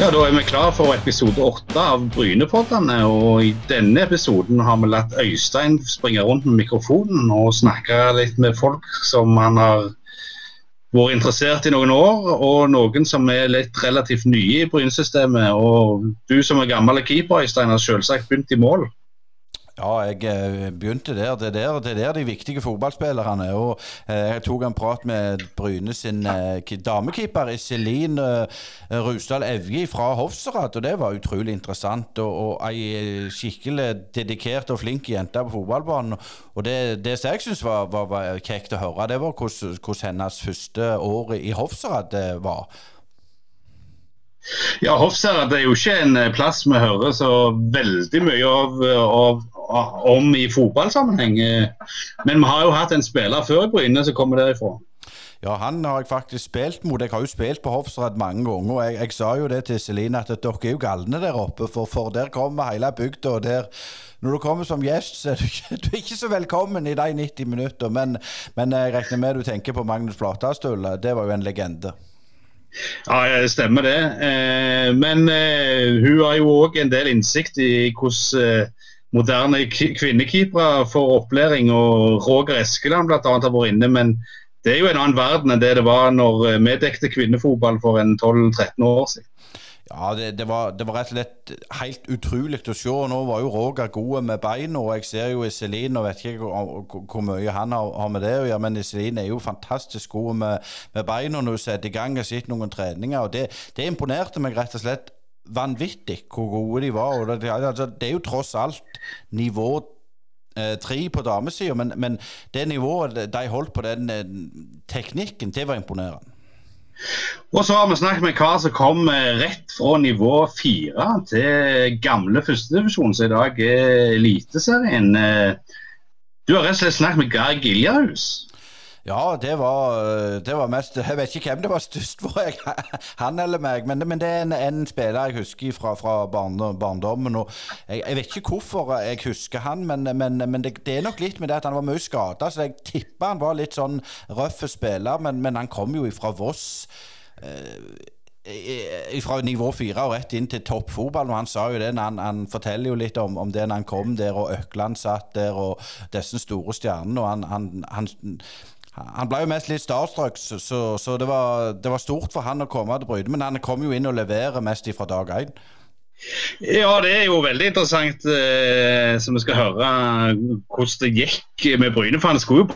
Ja, Da er vi klar for episode åtte av Brynepoddene. og I denne episoden har vi latt Øystein springe rundt med mikrofonen og snakke litt med folk som han har vært interessert i noen år, og noen som er litt relativt nye i Brynsystemet. Og du som er gammel keeper, Øystein, har selvsagt begynt i mål. Ja, jeg eh, begynte der. Det er der, det er der de viktige fotballspillerne er. Og eh, Jeg tok en prat med Bryne sin eh, damekeeper Iselin Rusdal Evje fra Hofsrad, og det var utrolig interessant. Og, og ei skikkelig dedikert og flink jente på fotballbanen. Og det, det som jeg syns var, var, var, kjekt å høre, det var hvordan hennes første år i Hofsrad var. Ja, Hofsherad er jo ikke en plass vi hører så veldig mye av, av, om i fotballsammenheng. Men vi har jo hatt en spiller før i Bryne som kommer derifra. Ja, han har jeg faktisk spilt mot. Jeg har jo spilt på Hofsrad mange ganger. og jeg, jeg, sa jo det til Celine at dere er jo galne der oppe, for, for der kommer hele bygda. og der når du kommer som gjest, så er du ikke, du er ikke så velkommen i de 90 minutter. Men, men, jeg regner med du tenker på Magnus Flatastøl. Det var jo en legende. Ja, det stemmer det. Eh, men eh, hun har jo òg en del innsikt i hvordan moderne kvinnekeepere får opplæring. og Roger Eskeland bl.a. har vært inne. men det er jo en annen verden enn det det var når eh, vi dekte kvinnefotball for en 12-13 år siden. Ja, det, det, var, det, var, rett og slett helt utrolig å se. Nå var jo Roger god med beina, og jeg ser jo Iselin og vet ikke hvor, hvor mye han har, har, med det å gjøre, men Iselin er jo fantastisk god med, med beina når hun setter i gang og sitter noen treninger. og det, det imponerte meg rett og slett vanvittig hvor gode de var. Og det, altså, det er jo tross alt nivå eh, tre på damesida, men, men, det nivået de holdt på den eh, teknikken, det var imponerende. Og så har vi snakket med kar som kom eh, rett fra nivå fire til gamle førstedivisjon, som i dag er Eliteserien. Eh, du har rett og slett snakket med Geir Giljahus. Ja, det var, det var, mest Jeg vet ikke hvem det var størst for, jeg, han eller meg. Men, men det er en, en, spiller jeg husker fra, fra barndommen. og jeg, jeg, vet ikke hvorfor jeg husker han, men, men, men det, det, er nok litt med det at han var mye skada. Så jeg tipper han var litt sånn røff spiller, men, han kom jo ifra Voss. Eh, fra nivå fire og rett inn til toppfotball. Og han sa jo det, han, han, forteller jo litt om, om det når han kom der, og Økland satt der, og disse store stjernene. og han, han, han han ble jo mest litt starstruck, så, så det, var, det, var, stort for han å komme til Bryne. Men han kom jo inn og leverer mest fra dag én. Ja, det er jo veldig interessant eh, som vi skal høre hvordan det gikk med Bryne. For han skulle jo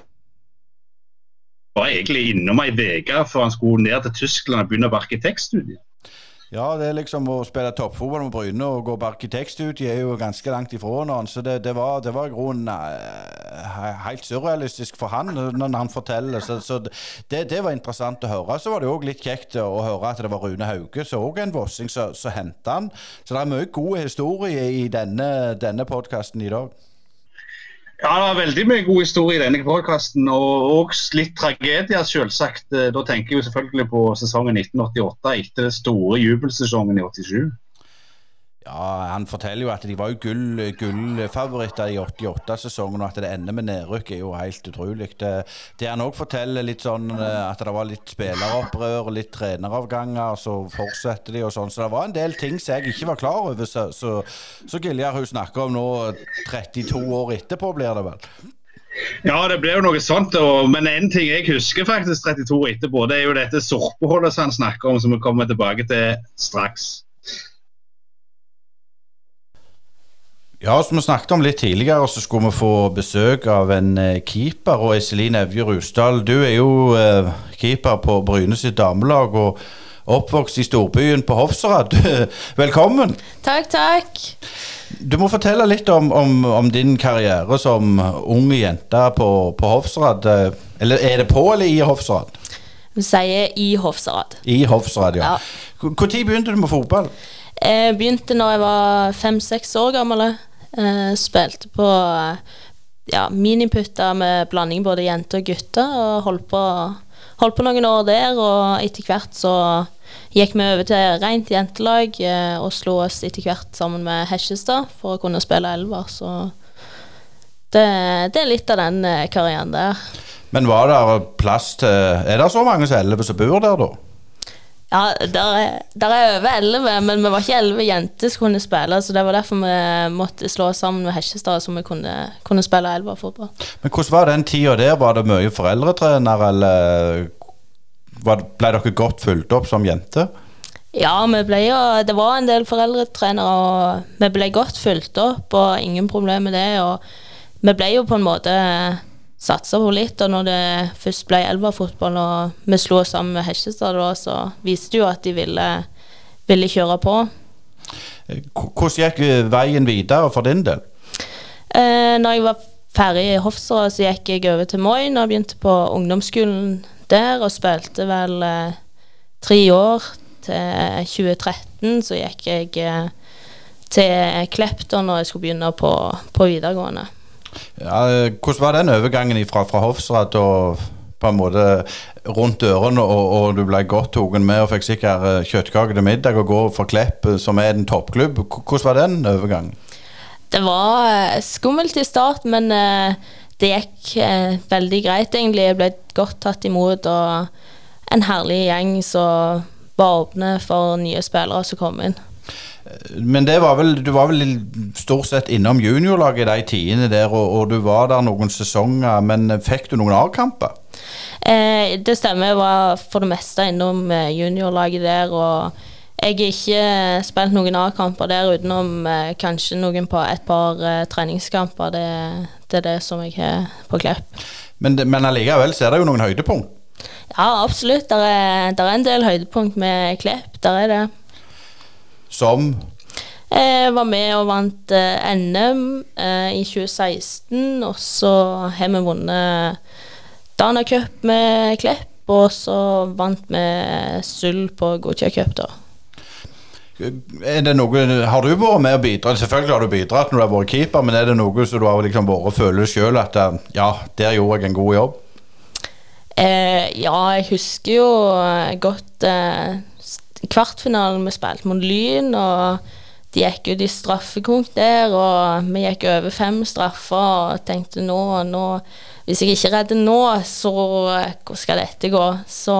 bare egentlig innom ei uke før han skulle ned til Tyskland og begynne på arkitektstudiet. Ja, det er liksom å spille toppfotball med Bryne og gå på arkitektstudiet er jo ganske langt ifra hverandre. Så det, det, var, var i grunnen uh, helt surrealistisk for han når han forteller. Så, så det, det, var interessant å høre. Så var det òg litt kjekt å høre at det var Rune Hauge, så òg en vossing, så henta han. Så det er mye god historie i denne, denne podkasten i dag. Ja, det er veldig mye god historie i denne podkasten, og også litt tragedier, selvsagt. Da tenker jeg selvfølgelig på sesongen 1988, etter den store jubelsesongen i 87. Ja, Han forteller jo at de var jo gull, gullfavoritter i 88-sesongen, og at det ender med nedrykk er jo helt utrolig. Det, det han òg forteller litt sånn eh, at det var litt spilleropprør, litt treneravganger, så fortsetter de og sånn. Så det var en del ting som jeg ikke var klar over, så, så, så Giljar hun snakker om nå 32 år etterpå, blir det vel? Ja, det ble jo noe sånt. Men en ting jeg husker faktisk 32 år etterpå, det er jo dette sorpeholdet som han snakker om, som vi kommer tilbake til straks. Ja, som vi snakket om litt tidligere, så skulle vi få besøk av en eh, keeper. Og Iselin Evje Rusdal, du er jo eh, keeper på Bryne sitt damelag. og Oppvokst i storbyen på Hofsrad. Velkommen. Takk, takk. Du må fortelle litt om, om, om din karriere som ung jente på, på Hofsrad. Eller er det på eller i Hofsrad? Vi sier i Hofsrad. I Hofsrad, ja. Når ja. begynte du med fotball? Jeg begynte når jeg var fem-seks år gammel. Uh, spilte på ja, miniputter med blanding både jenter og gutter, og holdt på, holdt på, noen år der. Og etter hvert så gikk vi over til rent jentelag uh, og slo oss etter hvert sammen med Hesjestad for å kunne spille elver. Så det, det er litt av den karrieren der. Men var det plass til Er det så mange som elleve som bor der, da? Ja, der er, der er over elleve, men vi var ikke elleve jenter som kunne spille, så det var derfor vi måtte slå oss sammen med Hesjestad, så vi kunne, kunne spille elverfotball. Men hvordan var den tida der? Var det mye foreldretrener, eller var, ble dere godt fulgt opp som jenter? Ja, ble det var en del foreldretrenere, og vi ble godt fulgt opp, og ingen problem med det. Og vi ble jo på en måte satsa på litt, og når det først ble elverfotball, og vi slo oss sammen med Hesjestad, da, så viste det jo at de ville, ville kjøre på. Hvordan gikk eh, veien videre for din del? Eh, når jeg var ferdig i Hofstra, så gikk jeg over til Moin og begynte på ungdomsskolen der, og spilte vel eh, tre år. Til 2013 så gikk jeg eh, til Klepp da når jeg skulle begynne på, på videregående. Ja, hvordan var den overgangen fra, fra Hofsrad og på en måte rundt ørene, og, og du ble godt tatt med og fikk sikkert eh, kjøttkake til middag og gå for Klepp, eh, som er en toppklubb. Hvordan var den overgangen? Det var eh, skummelt i start, men det gikk veldig greit, egentlig. Jeg ble godt tatt imot, og en herlig gjeng som var åpne for nye spillere som kom inn. Men det var vel, du var vel stort sett innom juniorlaget de tidene der, og, og du var der noen sesonger, men fikk du noen A-kamper? Eh, det stemmer, jeg var for det meste innom eh, juniorlaget der, og jeg har ikke spilt noen A-kamper der utenom eh, kanskje noen på et par eh, treningskamper. Det, det er det som jeg har på Klepp. Men, men allikevel så er det jo noen høydepunkt. Ja, absolutt. Det er, er en del høydepunkt med Klepp. Der er det. Som Jeg var med og vant eh, NM eh, i 2016, og så har vi vunnet Dana Cup med Klepp, og så vant vi sølv på Gotia Cup, da. er det noe, Har du vært med og bidratt? Selvfølgelig har du bidratt når du har vært keeper, men er det noe som du har liksom vært og føler sjøl at eh, ja, der gjorde jeg en god jobb? Eh, ja, jeg husker jo eh, godt eh, kvartfinalen vi spilte mot Lyn, og de gikk ut i straffekonk der, og vi gikk over fem straffer og tenkte nå, nå Hvis jeg ikke redder nå, så hvor skal dette gå? Så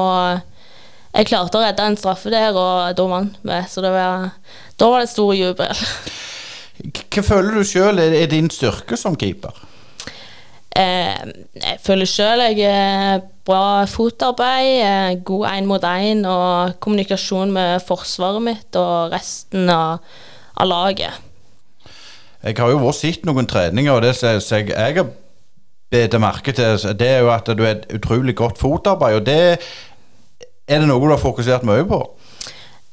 jeg klarte å redde en straffe der, og da vant vi. Så var, da var det stor jubel. Hva føler du sjøl er din styrke som keeper? Eh, jeg føler sjøl jeg er bra fotarbeid, eh, god én mot én og kommunikasjon med forsvaret mitt og resten av, av laget. Jeg har jo også sett noen treninger, og det som jeg, jeg har bedt merke til, det er jo at du er et utrolig godt fotarbeid. og det er det noe du har fokusert mye på?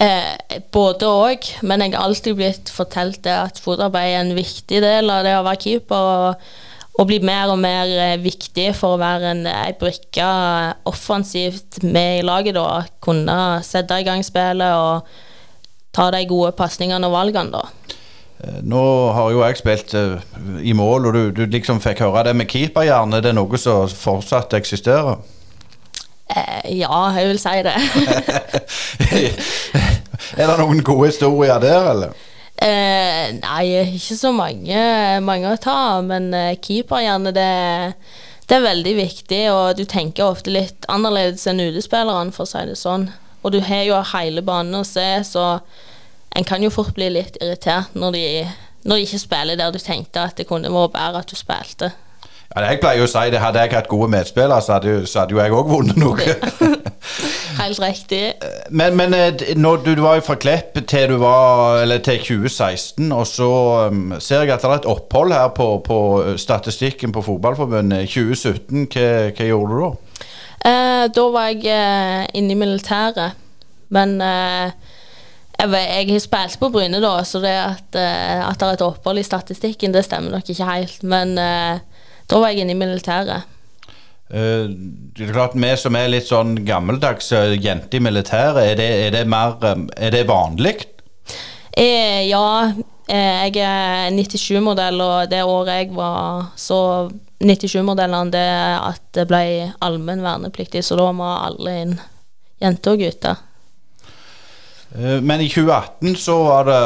Eh, både òg, men jeg har alltid blitt fortalt det at fotarbeid er en viktig del av det å være keeper. og og bli mer og mer eh, viktig for å være en, ei brikke offensivt med i laget. da, Kunne sette i gang spillet og ta de gode pasningene og valgene. da. Eh, Nå har jo jeg spilt eh, i mål, og du, du liksom fikk høre det med keeperhjerne. Er det noe som fortsatt eksisterer? Eh, ja, jeg vil si det. er det noen gode historier der, eller? Eh, nei, ikke så mange, mange å ta, men eh, keeperhjerne, det, det er veldig viktig, og du tenker ofte litt annerledes enn utespillerne, for å si det sånn. Og du har jo hele banen å se, så en kan jo fort bli litt irritert når de, når de ikke spiller der du tenkte at det kunne vært bedre at du spilte. Ja, jeg pleier jo å si det, Hadde jeg hatt gode medspillere, så hadde, så hadde jo jeg òg vunnet noe. Helt riktig. men men eh, du, du var jo fra Klepp til du var Eller til 2016, og så um, ser jeg at det er et opphold her på, på eh, statistikken på Fotballforbundet. 2017, hva, hva gjorde du da? Eh, da var jeg eh, inne i militæret, men eh, jeg, har spilt på Bryne da, så det at, eh, at det er et opphold i statistikken, det stemmer nok ikke helt. Men da var jeg inne i militæret. Uh, det er klart Vi som er litt sånn gammeldags eh, jenter i militæret, er det, er det mer um, Er det vanlig? Eh, ja, eh, jeg er 97-modell, og det året jeg var så 97-modellene, det at det ble allmenn vernepliktig, så da må alle inn, jenter og gutter. Eh, Men i 2018 så var det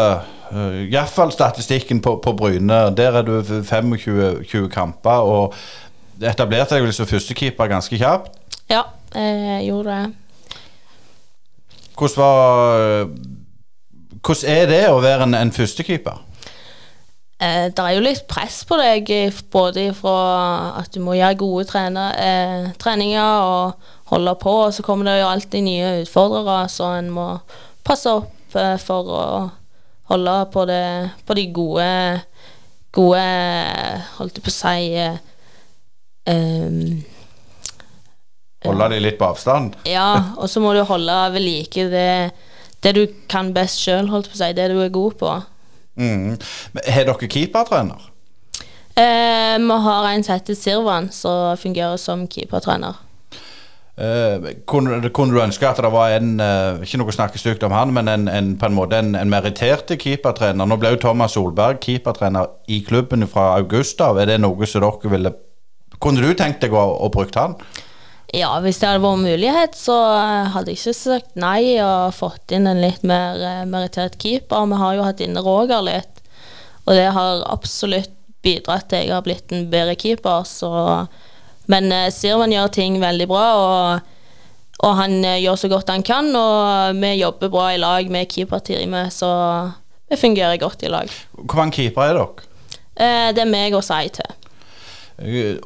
uh, iallfall statistikken på, på Bryne. Der er du 25 20 kamper og etablerte deg vel som førstekeeper ganske kjapt. Ja, jeg gjorde det. Hvordan, var, hvordan er det å være en, en førstekeeper? Eh, det er jo litt press på deg, eh, både fra at du må gjøre gode trener, eh, treninger og holde på, og så kommer det jo alltid nye utfordrere, så en må passe opp eh, for å holde på, det, på de gode Gode Holdt jeg på å si Um, holde de litt på avstand? Ja, og så må du holde ved like det, det du kan best sjøl, holdt på å si. Det du er god på. Mm. Har dere keepertrener? Eh, vi har en som heter Sirvan, som fungerer som keepertrener. Eh, kunne, kunne, du ønske at det var en eh, Ikke noe snakke stygt om han, men en, en, på en måte en, en meritterte keepertrener? Nå ble jo Thomas Solberg keepertrener i klubben fra august av. Er det noe som dere ville kunne du tenkt deg å, å bruke han? Ja, hvis det hadde vært mulighet, så eh, hadde jeg ikke sagt nei og fått inn en litt mer merittert keeper. Vi har jo hatt inne Roger litt, og det har absolutt bidratt til jeg har blitt en bedre keeper. Så. Men uh, Sirvan gjør ting veldig bra, og, og han uh, gjør så godt han kan. Og vi jobber bra i lag med keeperteamet, så vi fungerer godt i lag. Hvor mange keepere er dere? det er meg og Sai til.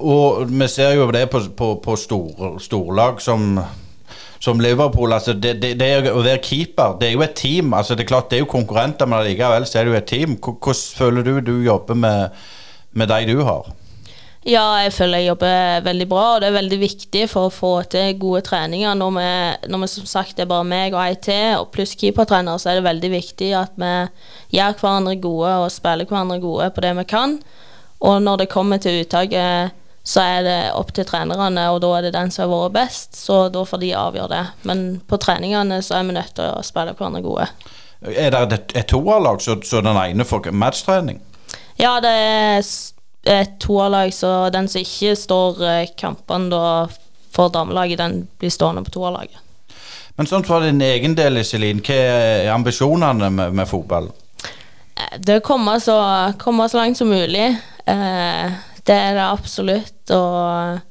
Og vi ser jo det på, på, på stor, storlag som som Liverpool, altså det, det, det, å være keeper, det er jo et team. altså Det er klart det er jo konkurrenter, men likevel så er det jo et team. Hvordan føler du du jobber med, med de du har? Ja, jeg føler jeg jobber veldig bra, og det er veldig viktig for å få til gode treninger. Når vi, når vi som sagt er bare meg og IT og pluss keepertrener, så er det veldig viktig at vi gjør hverandre gode og spiller hverandre gode på det vi kan. Og når det kommer til uttaket, så er det opp til trenerne, og da er det den som har vært best, så da får de avgjøre det. Men på treningene så er vi nødt til å spille hverandre gode. Er det et, toerlag, så, så den ene får matchtrening? Ja, det er et toerlag, så den som ikke står eh, kampene da for damelaget, den blir stående på toerlaget. Men sånn for din egen del, Iselin, hva er ambisjonene med, med fotball? Eh, det å komme så, komme så langt som mulig. Eh, det er det absolutt. Og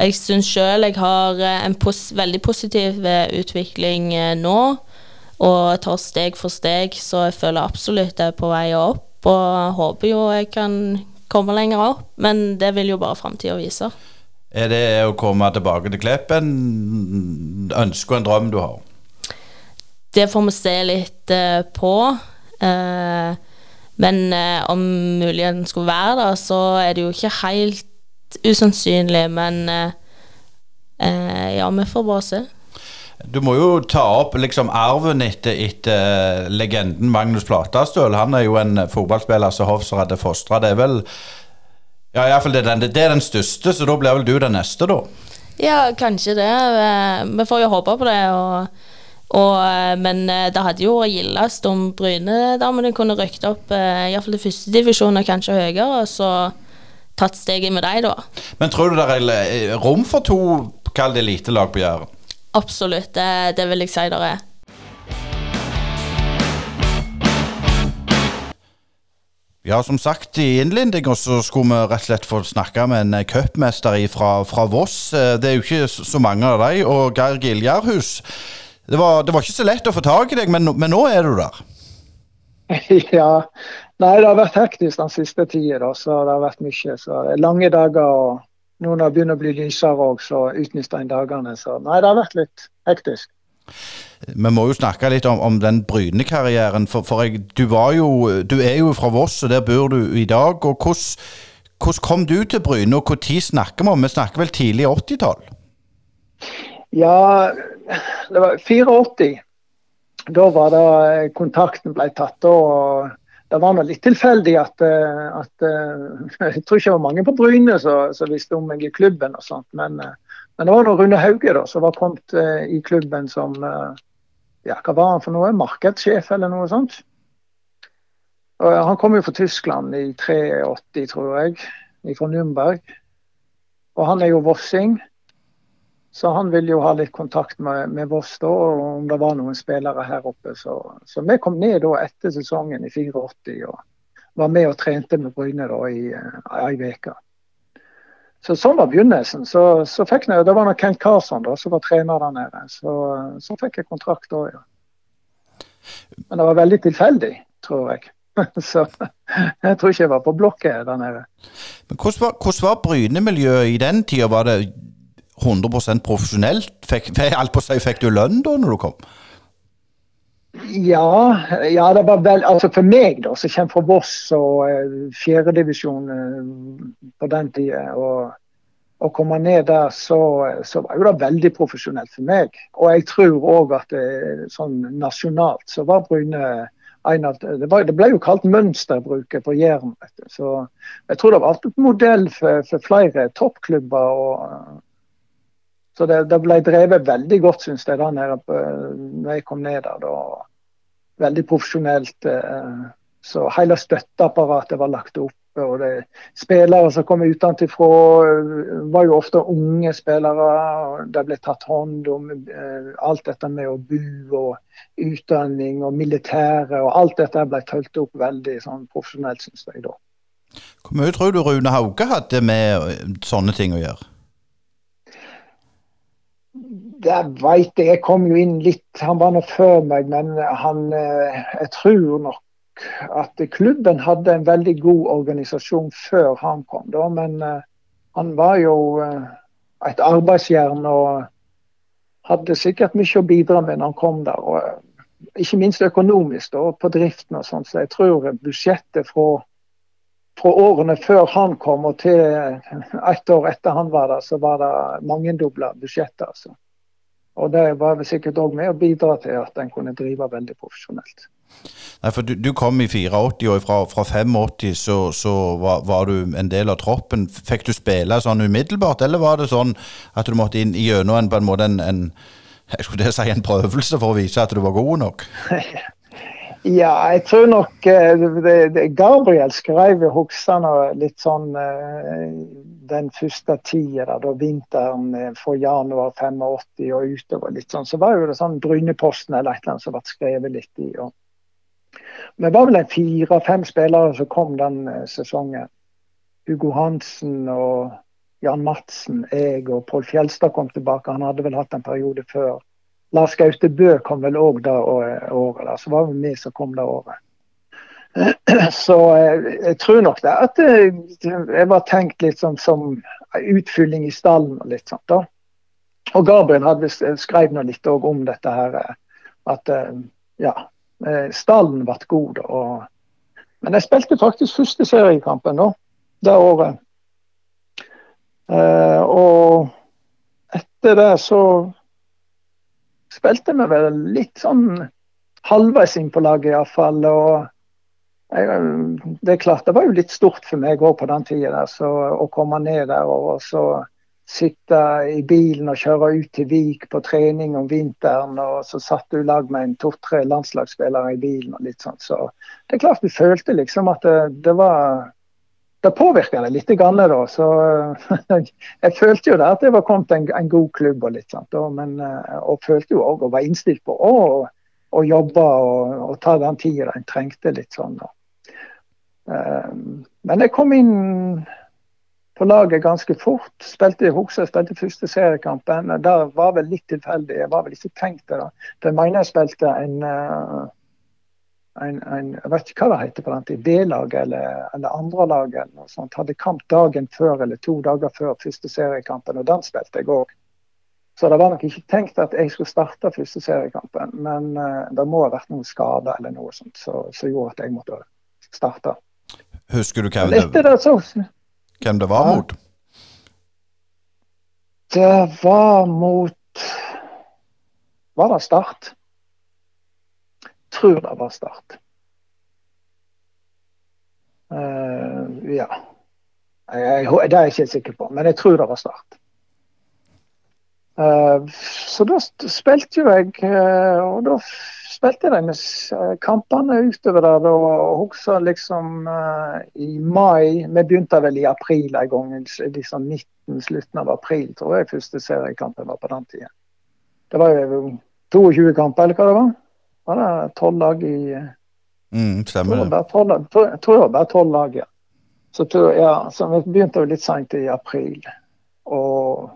jeg syns sjøl jeg har eh, en pos veldig positiv utvikling nå. Og tar steg for steg, så jeg føler absolutt jeg er på vei opp. Og håper jo jeg kan komme lenger opp, men det vil jo bare framtida vise. Er det å komme tilbake til Klepp en ønske og en drøm du har? Det får vi se litt på. Uh, men uh, om muligheten skulle være der, så er det jo ikke helt usannsynlig. Men ja, vi får bare se. Du må jo ta opp liksom arven etter, etter legenden Magnus Platastøl. Han er jo en fotballspiller som Hofser hadde fostra. Det er vel Ja, iallfall det, det, det er den største, så da blir vel du den neste, da? Ja, kanskje det. Vi får jo håpe på det. og og, eh, men eh, det hadde jo vært gildest om Bryne-damene kunne rykket opp eh, iallfall til førstedivisjon og kanskje høyere, og så tatt steget med dem, da. Men tror du det er rom for to, kall det elitelag på Jæren? Absolutt, det, det vil jeg si det er. Ja, som sagt i innledninga så skulle vi rett og slett få snakke med en cupmester fra, fra Voss. Det er jo ikke så mange av dem. Og Geir Giljarhus, det var, det var, ikke så lett å få tak i deg, men, men nå er du der? Ja. Nei, det har vært hektisk den siste tida. Så det har vært mye. Så lange dager. og Nå når det begynner å bli lysere òg, så utnytter en dagene. Så nei, det har vært litt hektisk. Vi må jo snakke litt om, om den Bryne-karrieren. For, for jeg, du, jo, du, er jo fra Voss, og der bor du i dag. og Hvordan, hvordan kom du til Bryne, og når snakker vi om? Vi snakker vel tidlig 80-tall? Ja, det var 84. Da var det kontakten ble tatt. og Det var noe litt tilfeldig at, eh, at, eh, Jeg tror ikke det var mange på Bryne som visste om meg i klubben. og sånt, Men, men det var noe Rune Hauge da, som var kommet i klubben som ja, Hva var han for noe? Markedssjef eller noe sånt? Og han kom jo fra Tyskland i 83, tror jeg, fra Nürnberg. Og han er jo vossing. Så han ville jo ha litt kontakt med, med Voss da, og om det var noen spillere her oppe. Så, så vi kom ned da etter sesongen i 84 og var med og trente med Bryne da i ei uke. så sånn var begynnelsen. Så, så fikk jeg, Det var nok Kent Karlsson da, som var trener der nede. Så, så fikk jeg kontrakt da, ja. Men det var veldig tilfeldig, tror jeg. Så jeg tror ikke jeg var på blokket der nede. Men Hvordan var, hvordan var Bryne-miljøet i den tida? Var det 100 profesjonelt? Fikk, alt på seg, fikk du lønn da når du kom? Ja, ja, det var vel Altså for meg, da, som kommer fra Voss og uh, fjerdedivisjon uh, på den tida, og å komme ned der, så, så, var jo det veldig profesjonelt for meg. Og jeg tror òg at det, sånn nasjonalt så var Bryne en av det, var, det ble jo kalt mønsterbruket på Jæren. Så jeg tror det var alltid modell for, for flere toppklubber. og så det, det, ble drevet veldig godt, syns jeg, da når jeg kom ned der. da. Veldig profesjonelt. Eh, så hele støtteapparatet var lagt opp. Og det, spillere som kom utenfra, var jo ofte unge spillere. og Det ble tatt hånd om eh, alt dette med å bo og utdanning og militære. og Alt dette ble fulgt opp veldig sånn profesjonelt, syns jeg da. Hvor mye tror du Rune Hauge hadde med sånne ting å gjøre? Det veit jeg. Jeg kom jo inn litt Han var nå før meg, men han eh, Jeg tror nok at klubben hadde en veldig god organisasjon før han kom. Da, men uh, han var jo uh, et arbeidsjern og hadde sikkert mye å bidra med når han kom der. Og, ikke minst økonomisk da, på driften og sånn. Så jeg tror budsjettet fra, fra, årene før han kom og til ett år etter han var der, så var det mangedobla budsjettet. Altså. Og det var vel sikkert òg med å bidra til at en kunne drive veldig profesjonelt. Nei, for du, du kom i 84, og fra, fra 85 så, så var, var, du en del av troppen. Fikk du spille sånn umiddelbart, eller var det sånn at du måtte inn gjennom en, på en måte en, en, jeg skulle si en prøvelse for å vise at du var god nok? Ja, jeg tror nok eh, Gabriel skrev Hoksane litt sånn eh, den første tida, da vinteren eh, fra januar 85 og utover. litt sånn, Så var jo det sånn Bryneposten eller et eller annet som ble skrevet litt i. og Det var vel en fire-fem spillere som kom den sesongen. Hugo Hansen og Jan Madsen, jeg og Pål Fjelstad kom tilbake. Han hadde vel hatt en periode før. Lars Gaute Bø kom vel òg det året. Så var det vi som kom det året. Så eh, jeg tror nok det at eh, jeg var tenkt litt som, som utfylling i stallen og litt sånt. da. Og Gabriel hadde skrevet noe litt om dette her. Eh, at ja, stallen ble god. Og, men jeg spilte faktisk første seriekampen da, det året. og etter det så spilte vi vel litt sånn halvveis inn på laget iallfall. Og jeg, det er klart, det var jo litt stort for meg òg på den tida å komme ned der og så sitte i bilen og kjøre ut til Vik på trening om vinteren. Og så satt du lag med en to-tre landslagsspillere i bilen og litt sånn. Så det er klart du følte liksom at det, det var det påvirka det litt. Grann, da, så Jeg følte jo det at det var kommet en, en god klubb, og litt sant, da, men, eh, og følte jo òg å være innstilt på å, å jobbe og, og, ta den tida en trengte. litt sånn. Da. Um, men jeg kom inn på laget ganske fort. Spilte i Hokse, spilte første seriekampen. Der var vel litt tilfeldig. Jeg var vel ikke tenkt det. da. Jeg mener jeg spilte en en, en, jeg vet ikke hva det heter på den tid, B-lag eller, eller andrelag eller noe sånt. Hadde kamp dagen før eller to dager før første seriekampen, og den spilte jeg òg. Så det var nok ikke tenkt at jeg skulle starte første seriekampen, men uh, det må ha vært noen skader eller noe sånt som så, så gjorde at jeg måtte starte. Husker du hvem det, det, så, hvem det var mot? Det var mot Var det Start? Tror det var Start. Uh, ja. Jeg, jeg, det er jeg ikke sikker på, men jeg tror det var Start. Uh, så da spilte jo jeg, uh, og da spilte jeg de kampene utover der. Og også liksom i mai Vi begynte vel i april en gang, liksom 19, slutten av april, tror jeg første seriekampen var på den tida. Det var jo 22 kamper, eller hva det var? Var det tolv lag i mm, Stemmer det. Jeg tror det var bare tolv lag, ja. Så, ja, så vi begynte jo litt seint i april. Og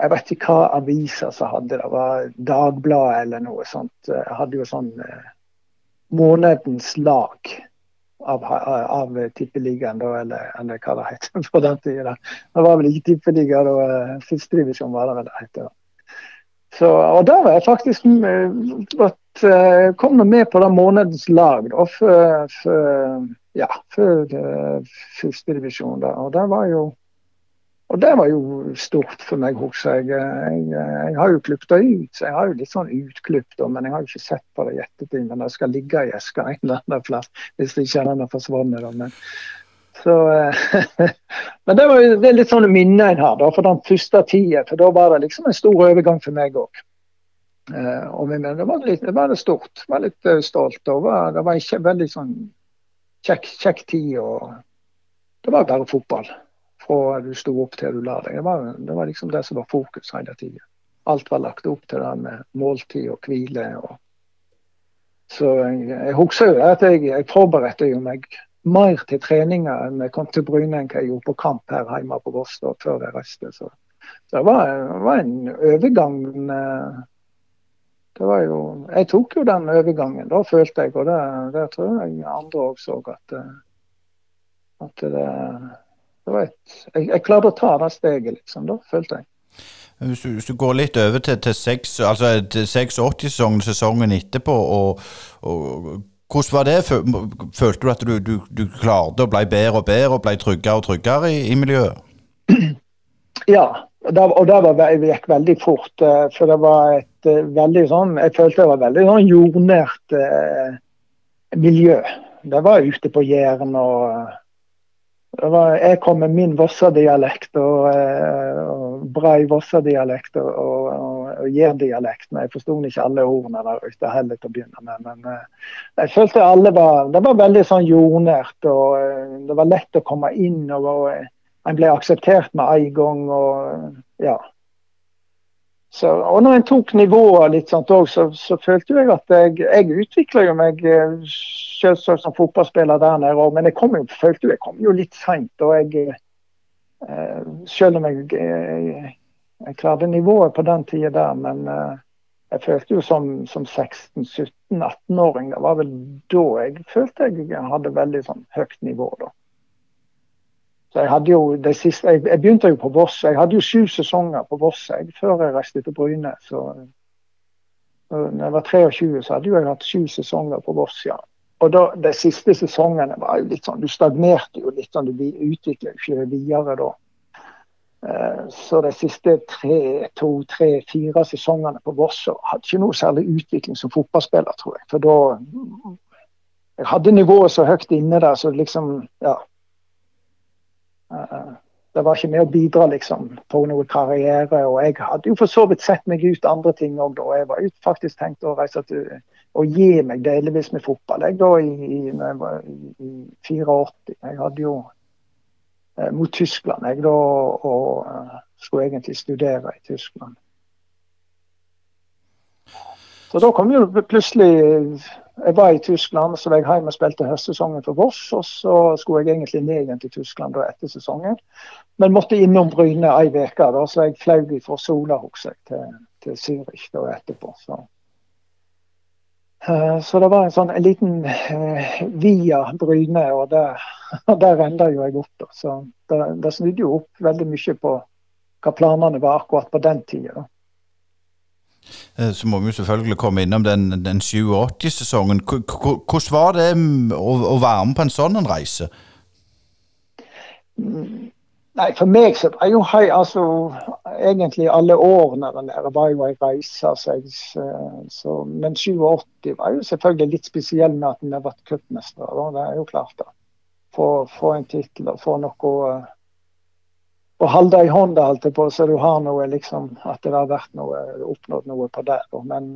jeg vet ikke hva aviser som hadde det. Var Dagbladet eller noe sånt. Jeg hadde jo sånn eh, Månedens lag av, av, Tippeligaen, da, eller, eller, hva det heter på den tida. Det var vel ikke Tippeliga, da. Eh, Førstedivisjon var det vel det het. Så, og da var jeg faktisk at, uh, kom med på den månedens lag da, for, for, ja, for uh, førstedivisjon. Og det var jo og det var jo stort for meg, husker jeg. Jeg, jeg har jo klippet det ut, så jeg har jo litt sånn utklipp, men jeg har jo ikke sett på det i ettertid. Men det skal ligge i eska en eller annen plass, hvis det ikke den har forsvunnet. Men, så, men det, var, det er litt sånne minner en har da, for den første tida. For da var det liksom en stor overgang for meg òg. Uh, og det var, litt, det var stort. Jeg var litt uh, stolt. Var, det var en veldig sånn kjekk, kjekk tid. og Det var bare fotball fra du sto opp til du la deg. Det var, det var liksom det som var fokus hele tida. Alt var lagt opp til det med måltid og hvile. Og... Så jeg, jeg husker jo at jeg, jeg forberedte jo meg mer til treninger enn jeg kom til Bryne enn jeg gjorde på kamp her hjemme på Voss før jeg reiste. Så, det var, var, en overgang. Det var jo, jeg tok jo den overgangen, da følte jeg. Og det, det tror jeg andre òg så at, eh, at det det var et, jeg, jeg, klarte å ta det steget, liksom. Da følte jeg. Hvis du, hvis du går litt over til, til 6, altså 86-sesongen, sesongen etterpå, og, og, hvordan var det? Følte du at du, du, du klarte å bli bedre og bedre og ble tryggere og tryggere i, i miljøet? Ja, og det var, gikk veldig fort. Eh, for det var et eh, veldig sånn Jeg følte det var veldig sånn jordnært eh, miljø. Det var ute på Jæren og var, jeg kom med min Vossa-dialekt og, eh, og brei Vossa-dialekt og, og, og Jær-dialekt. Men jeg forsto ikke alle ordene der ute heller til å begynne med. Men uh, jeg følte alle var Det var veldig sånn jordnært. og Det var lett å komme inn. og En ble akseptert med en gang. og ja. Så, og når en tok nivåer litt sånt òg, så, så følte jeg at jeg, jeg utvikla meg selvsagt som fotballspiller der nede òg, men jeg kom jo, følte jeg kom jo litt seint. Og jeg eh, Selv om jeg, jeg, jeg, klarte nivået på den tida der, men eh, jeg følte jo som, som 16-17-18-åring Det var vel da jeg følte jeg hadde veldig sånn høyt nivå. da. Så jeg hadde jo det siste, jeg, jeg, begynte jo på Voss. Jeg hadde jo sju sesonger på Voss jeg, før jeg reiste til Bryne. så når jeg var 23, så hadde jeg hatt sju sesonger på Voss. ja. Og da, De siste sesongene var jo litt sånn, du stagnerte jo litt, sånn, du utviklet ikke videre da. Eh, så de siste tre, to, tre, fire sesongene på Voss hadde ikke noe særlig utvikling som fotballspiller, tror jeg. For da Jeg hadde nivået så høyt inne der, så liksom Ja. Eh, det var ikke med å bidra liksom, på noe karriere. Og jeg hadde jo for så vidt sett meg ut andre ting òg da. Jeg var jo faktisk tenkt å reise til å gi meg delvis med fotball. Jeg da i, i, når jeg var i, 84. Jeg hadde jo eh, mot Tyskland jeg da og uh, skulle egentlig studere i Tyskland. Så da kom jo plutselig Jeg var i Tyskland, så var jeg hjemme og spilte høstsesongen for Voss. Og så skulle jeg egentlig ned igjen til Tyskland da etter sesongen. Men måtte innom Bryne ei uke, så jeg fløy fra Sola til, til Zürich da etterpå. Så. Eh, så det var en sånn en liten eh, via Bryne, og der, der enda jo jeg opp. Da. Så det, det, snudde jo opp veldig mye på hva planene var akkurat på den tida. Eh, så må vi jo selvfølgelig komme innom den, den 87-sesongen. Hvordan var det mm, å, å, være med på en sånn reise? Mm, Nei, for meg så var jo hei, altså, egentlig alle årene der var jo ei reise. Altså, så, men 87 var jo selvfølgelig litt spesiell med at vi ble cupmestere. Det er jo klart, da. Få, få en tittel og få noe å holde i hånda, holdt jeg på, så du har noe liksom At det har vært noe, oppnådd noe på det. Men,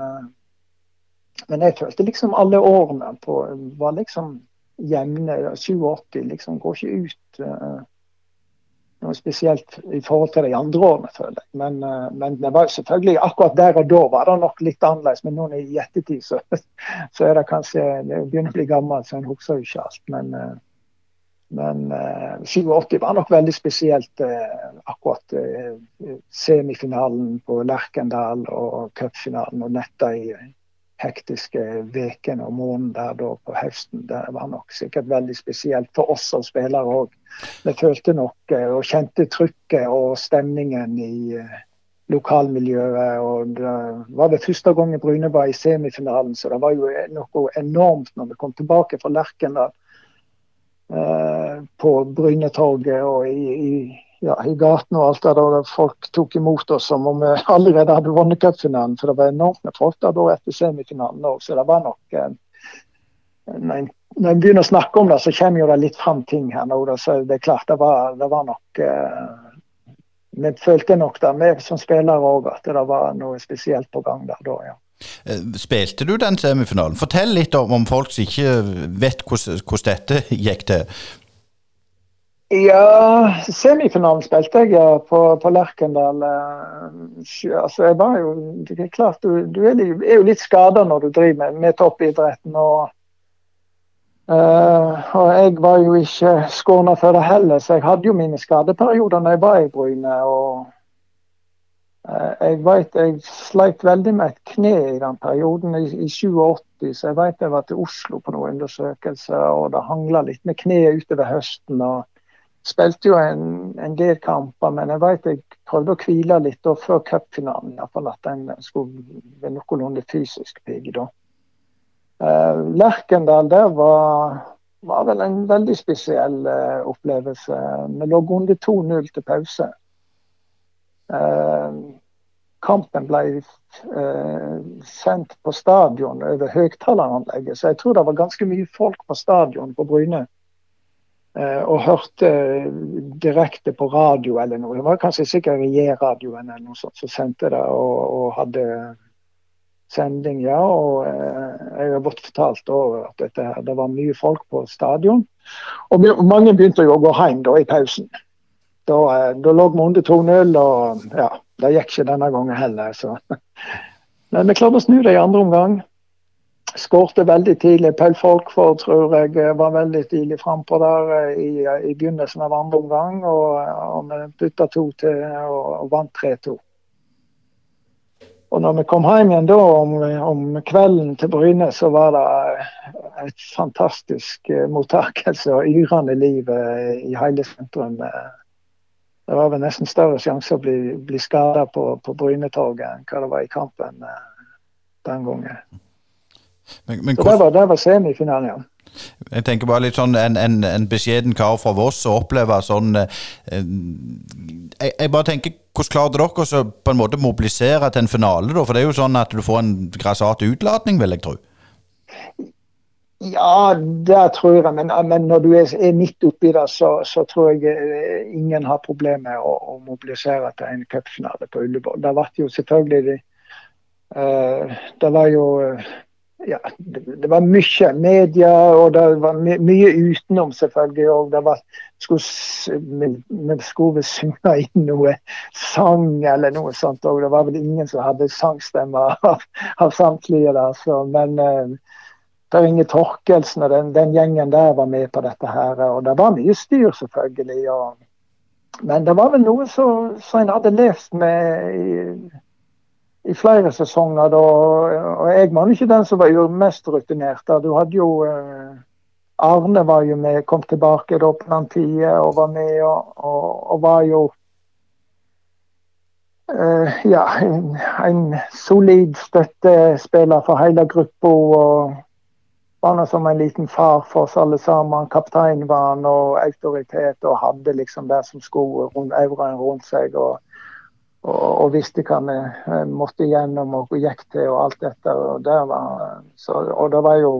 men jeg følte liksom alle årene på, var liksom jevne. 87 liksom går ikke ut noe spesielt i forhold til de andre årene, føler jeg. Men, uh, men, det var selvfølgelig akkurat der og da var det nok litt annerledes. Men nå i ettertid så, så, er det kanskje Det begynner å bli gammel, så en husker jo ikke alt. Men, eh, Men eh, 87 var nok veldig spesielt Eh, akkurat eh, semifinalen på Lerkendal og cupfinalen og netta i hektiske ukene og måneden der da på høsten. Det var nok sikkert veldig spesielt for oss som spillere òg. Vi følte nok og kjente trykket og stemningen i lokalmiljøet. og Det var det første gangen Bryne var i semifinalen, så det var jo noe enormt når vi kom tilbake fra Lerkendal Eh, på Brynetorget og i, i, ja, i gaten og alt der, der folk tok imot oss som om vi allerede hadde vunnet cupfinalen. For det var enormt med folk der da etter semifinalen òg, så det var nok eh, når en, når en, begynner å snakke om det, så kommer jo det litt fram ting her nå. Da, så det er klart, det var, det var nok eh, Vi følte nok det, vi som spillere òg, at det var noe spesielt på gang der da, ja. Eh, spilte du den semifinalen? Fortell litt om, om folk som ikke vet hvordan, dette gikk til. Ja, semifinalen spilte jeg på, på Lerkendal. Eh, altså, jeg var jo, det er klart, Du, du er, er, jo litt skada når du driver med, med toppidretten. og Uh, og jeg var jo ikke skåna for det heller, så jeg hadde jo mine skadeperioder når jeg var i Bryne. Og jeg vet jeg sleit veldig med et kne i den perioden i, i 87, så jeg vet jeg var til Oslo på noen undersøkelser, og det hangla litt med kneet utover høsten. og Spilte jo en, en, del kamper, men jeg vet jeg prøvde å hvile litt da, før cupfinalen. Iallfall at den skulle være noenlunde fysisk pigg da. Uh, Lerkendal der var, var, vel en veldig spesiell uh, opplevelse. Vi lå under 2-0 til pause. Eh, kampen ble eh, sendt på stadion over høyttaleranlegget, så jeg tror det var ganske mye folk på stadion på Bryne. Eh, og hørte direkte på radio eller noe. Det var kanskje sikkert J-radioen eller noe sånt som sendte det og, og hadde sending, ja. Og jeg har blitt fortalt at dette, det var mye folk på stadion. Og mange begynte jo å gå hjem da i pausen. Da, eh, da lå vi under 2-0, og ja, det gikk ikke denne gangen heller. Så. Men vi klarte å snu det i andre omgang. Skårte veldig tidlig. Paul Folkvord tror jeg eh, var veldig tidlig frampå der eh, i, i, begynnelsen av andre omgang. Og, og vi bytta to til og, og vant 3-2. Og når vi kom hjem igjen da om, om, kvelden til Bryne, så var det et fantastisk mottakelse og yrende liv i hele sentrum det var vel nesten større sjanse å bli, bli skada på, på Brynetorget enn hva det var i kampen eh, den gangen. Men, men, Så det var, det var semifinalen, ja. Jeg tenker bare litt sånn en, en, en beskjeden kar fra Voss å oppleve sånn eh, jeg, jeg, bare tenker hvordan klarte dere å på en måte mobilisere til en finale, da? For det er jo sånn at du får en grassat utladning, vil jeg tro. Ja, det tror jeg. Men, men når du er, midt oppi det, så, så, tror jeg eh, ingen har problemer med å, å, mobilisere til en cupfinale på Ullevål. Det var jo selvfølgelig uh, Det var jo ja, det, det, var mye media, og det var my, mye utenom, selvfølgelig. Og det var Vi skulle synge inn noe sang eller noe sånt. Og det var vel ingen som hadde sangstemmer av, av samtlige der. Så, men uh, Per Inge Torkelsen og den, den, gjengen der var med på dette her. Og det var mye styr, selvfølgelig. Og, men det var vel noe som en hadde lest med i, i flere sesonger. Da, og jeg var ikke den som var mest rutinert. Da. Du hadde jo eh, Arne var jo med, kom tilbake da på den tida og var med og, og, og var jo uh, ja, en, en, solid støttespiller for hele gruppa. Og, var han som en liten far for oss alle sammen. Kaptein var han og autoritet og hadde liksom det som skulle rundt rundt seg. Og, og, og, visste hva vi eh, måtte gjennom og gikk til og alt dette. Og det var, så, og det var jo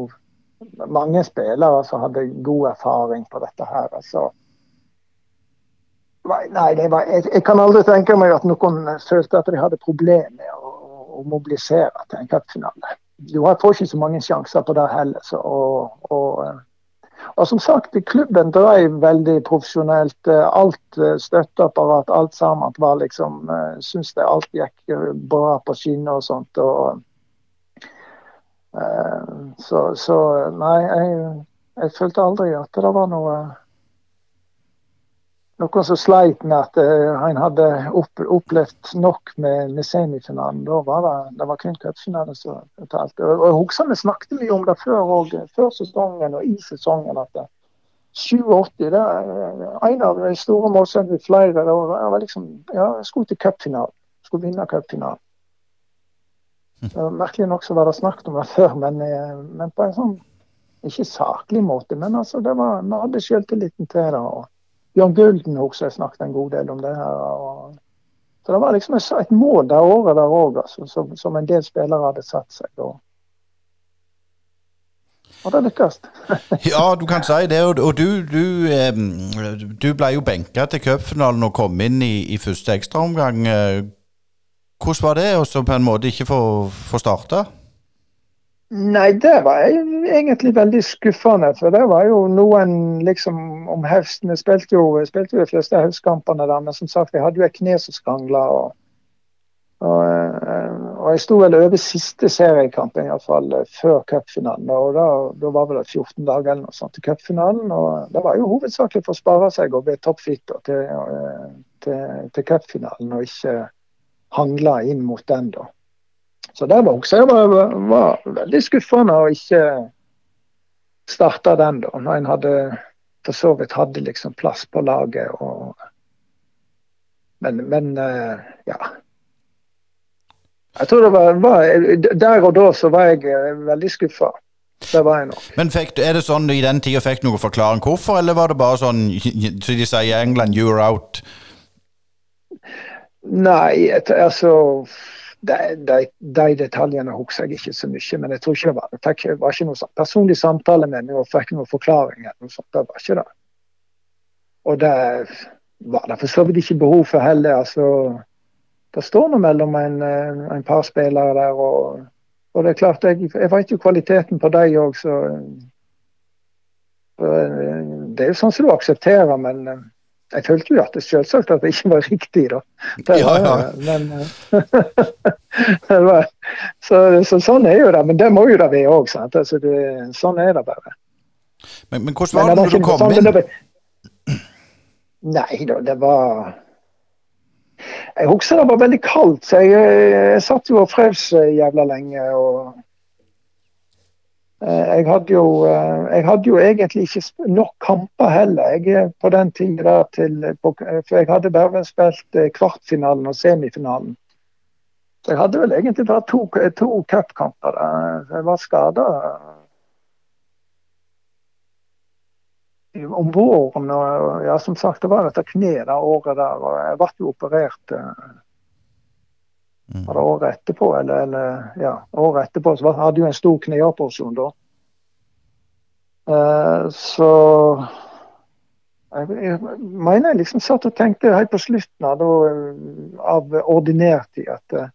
mange spillere som hadde god erfaring på dette her. Så. Nei, var, jeg, jeg, kan aldri tenke meg at noen følte at de hadde problemer med å, å mobilisere til en cupfinale du får ikke så mange sjanser på det heller. Så, og, og, eh, og, som sagt, klubben drev veldig profesjonelt. Alt eh, støtteapparat, alt sammen var liksom eh, Syns det alt gikk bra på skinner og sånt. Og, så, så, nei, jeg, jeg, følte aldri at det var noe noen som sleit med at uh, han hadde opp, opplevd nok med, med semifinalen. Da var det, det var kun cupfinalen som talte. Og, og husker vi snakket mye om det før, og, før sesongen og i sesongen. at det, 87 det er en av de store målsettingene flere. Det var, liksom, ja, jeg skulle til cupfinalen. Skulle vinne cupfinalen. Merkelig nok så var det snakket om det før, men, eh, men på en sånn ikke saklig måte. Men altså, det var, vi hadde selvtilliten til det. og Bjørn Gulden også har snakket en god del om det her. Og, så det var liksom et mål det året der òg, altså, som, som, en del spillere hadde satt seg. Og, og det lykkes. ja, du kan si det. Og, og du, du, eh, du, ble jo benka til cupfinalen og kom inn i, i første ekstraomgang. Hvordan var det å på en måte ikke få, få starte? Nei, det var egentlig veldig skuffende. For det var jo noen liksom om høsten. Jeg spilte jo, spilte jo de fleste høstkampene der, men som sagt, jeg hadde jo et kne som skrangla. Og, og, eh, og, jeg sto vel over siste seriekamp iallfall før cupfinalen. Og da, da, var det 14 dager eller noe sånt til cupfinalen. Og det var jo hovedsakelig for å spare seg og bli toppfitter til, eh, til, til cupfinalen, og ikke hangle inn mot den, da. Så det var også jeg var, var veldig skuffende å ikke starte den, da. Når en hadde for så vidt hadde liksom plass på laget. Og, men, men uh, ja. Jeg tror det var, var, Der og da så var jeg uh, veldig skuffa. Det var jeg nok. Men fikk, er det sånn i den tida fikk noe forklaring hvorfor, eller var det bare sånn som de sier i England, you're out? Nei, altså de, de, de, detaljene husker jeg ikke så mye, men jeg tror ikke det var, jeg det var ikke noe sånn personlig samtale med meg og fikk noen forklaring. Noe sånt, det var ikke det. Og det var det for så vidt ikke behov for heller. altså Det står noe mellom en, en par spillere der. og, og det er klart, Jeg, jeg vet jo kvaliteten på dem òg, så Det er jo sånn som du aksepterer, men jeg følte jo at det selvsagt at det ikke var riktig, da. Det ja, ja. Men, det var, så, så, sånn er jo det. Men det må jo det være òg. Altså, sånn er det bare. Men, men hvordan var det, når du kom sånn, inn? Det, nei da, det var Jeg husker det var veldig kaldt, så jeg, jeg satt jo og frøs jævla lenge. og Eh, jeg hadde, jo, eh, jeg hadde jo egentlig ikke nok kamper heller jeg, på den tida. For jeg hadde bare spilt eh, kvartfinalen og semifinalen. Så jeg hadde vel egentlig bare to, to cupkamper. Jeg var skada om våren. og ja, Som sagt, det var dette kneet det året der. og Jeg ble jo operert var det året etterpå, eller, eller, ja, året etterpå så hadde jo en stor kneoperasjon da. Uh, så jeg, jeg, mener jeg liksom satt og tenkte helt på slutten av, av ordinærtid at uh,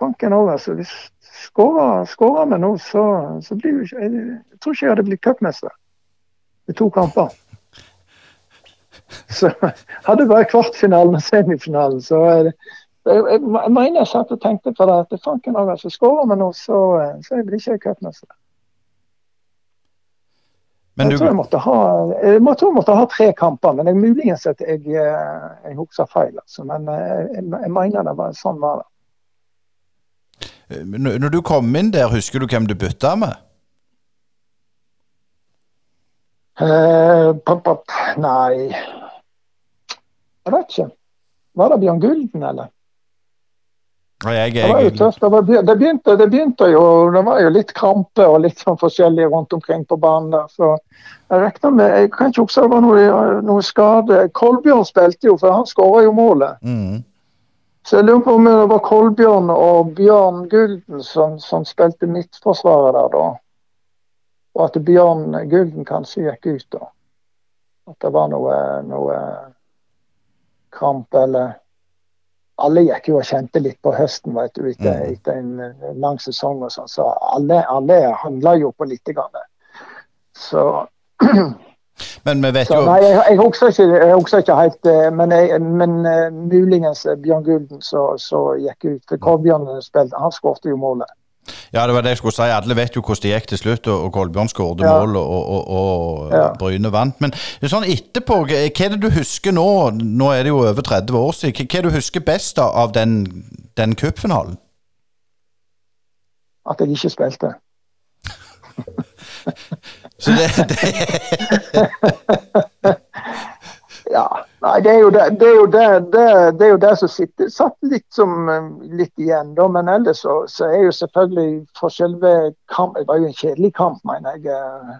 banken òg, altså. Hvis skårer vi nå, så, så blir jo ikke jeg, jeg tror ikke jeg hadde blitt cupmester i to kamper. Så hadde bare kvartfinalen og semifinalen, så jeg, jeg, jeg, mener jeg satt og tenkte på det. at fanken òg, altså, Skårer vi nå, så, så blir ikke jeg cupmester. Jeg, tror jeg, måtte ha, jeg måtte, jeg måtte ha tre kamper, men jeg muligens at jeg, jeg husker feil. Altså. Men jeg, jeg, mener det var sånn var det. Når du kom inn der, husker du hvem du bytta med? Uh, pop, pop. Nei Jeg vet ikke. Var det Bjørn Gulden, eller? Jeg, jeg, det var jo tøft. Det begynte, det begynte, jo Det var jo litt krampe og litt sånn forskjellig rundt omkring på banen der. Så jeg regner med Jeg kan ikke huske det var noe, noe skade. Kolbjørn spilte jo, for han skåra jo målet. Mm. Så jeg lurer på om det var Kolbjørn og Bjørn Gulden som, som spilte midtforsvaret der da. Og at Bjørn Gulden kanskje gikk ut da. At det var noe, noe kramp eller alle gikk jo og kjente litt på høsten vet du, etter, mm. etter en lang sesong. og sånn, Så alle, alle handla jo på litt. Grann. Så Men vi vet så, jo Nei, jeg, jeg, husker ikke, jeg husker ikke helt eh, Men, jeg, men uh, muligens Bjørn Gulden så, så gikk ut. For spilte, han skårte jo målet. Ja, det var det jeg skulle si. Alle vet jo hvordan det gikk til slutt, og Kolbjørn skåret Ja. mål, og, og, og Ja. Bryne vant. Men sånn etterpå, hva er det du husker nå? Nå er det jo over 30 år siden. Hva er det du husker best av den, den cupfinalen? At jeg ikke spilte. Så det, det Ja, nei, det er jo det, det, er jo det, det, er jo som sitter, satt litt, som, eh, litt igjen. Da. Men ellers så, så er jo selvfølgelig for selve kamp Det var jo en kjedelig kamp, mener jeg. eh,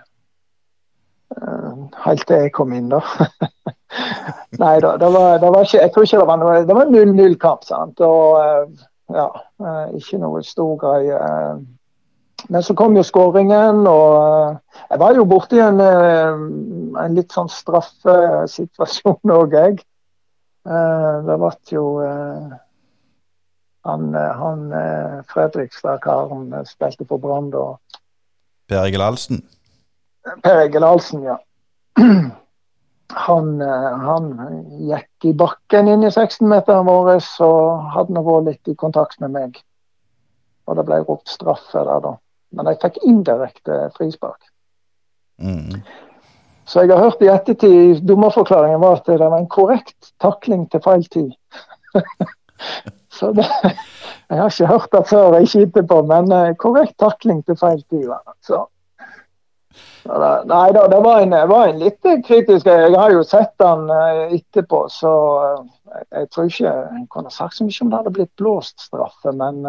eh, Helt til jeg kom inn, da. Nei da, det var, det var ikke Jeg tror ikke det var noe Det var 0-0-kamp, sant. Og ja, ikke noe stor greie. Men så kom jo skåringen, og eh, jeg var jo borti en, eh, en litt sånn straffesituasjon òg, jeg. Eh, Det ble jo han, han Fredrikstad-karen spilte for Brann da. Per Egil Ahlsen. Per Egil Ahlsen, ja. Han, han gikk i bakken inn i 16-meteren vår og hadde vært litt i kontakt med meg. Og det ble ropt straffe der, da. Men jeg fikk indirekte frispark. Mm. Så jeg har hørt i ettertid dommerforklaringen var at det var en korrekt takling til feil tid. Så det, jeg har ikke hørt det før, ikke etterpå, men eh, korrekt takling til feil tid. Så, så det, nei da, det var en, var en litt kritisk Jeg har jo sett den eh, etterpå, så eh, jeg, jeg tror ikke jeg kunne sagt så mye om det hadde blitt blåst straffe, men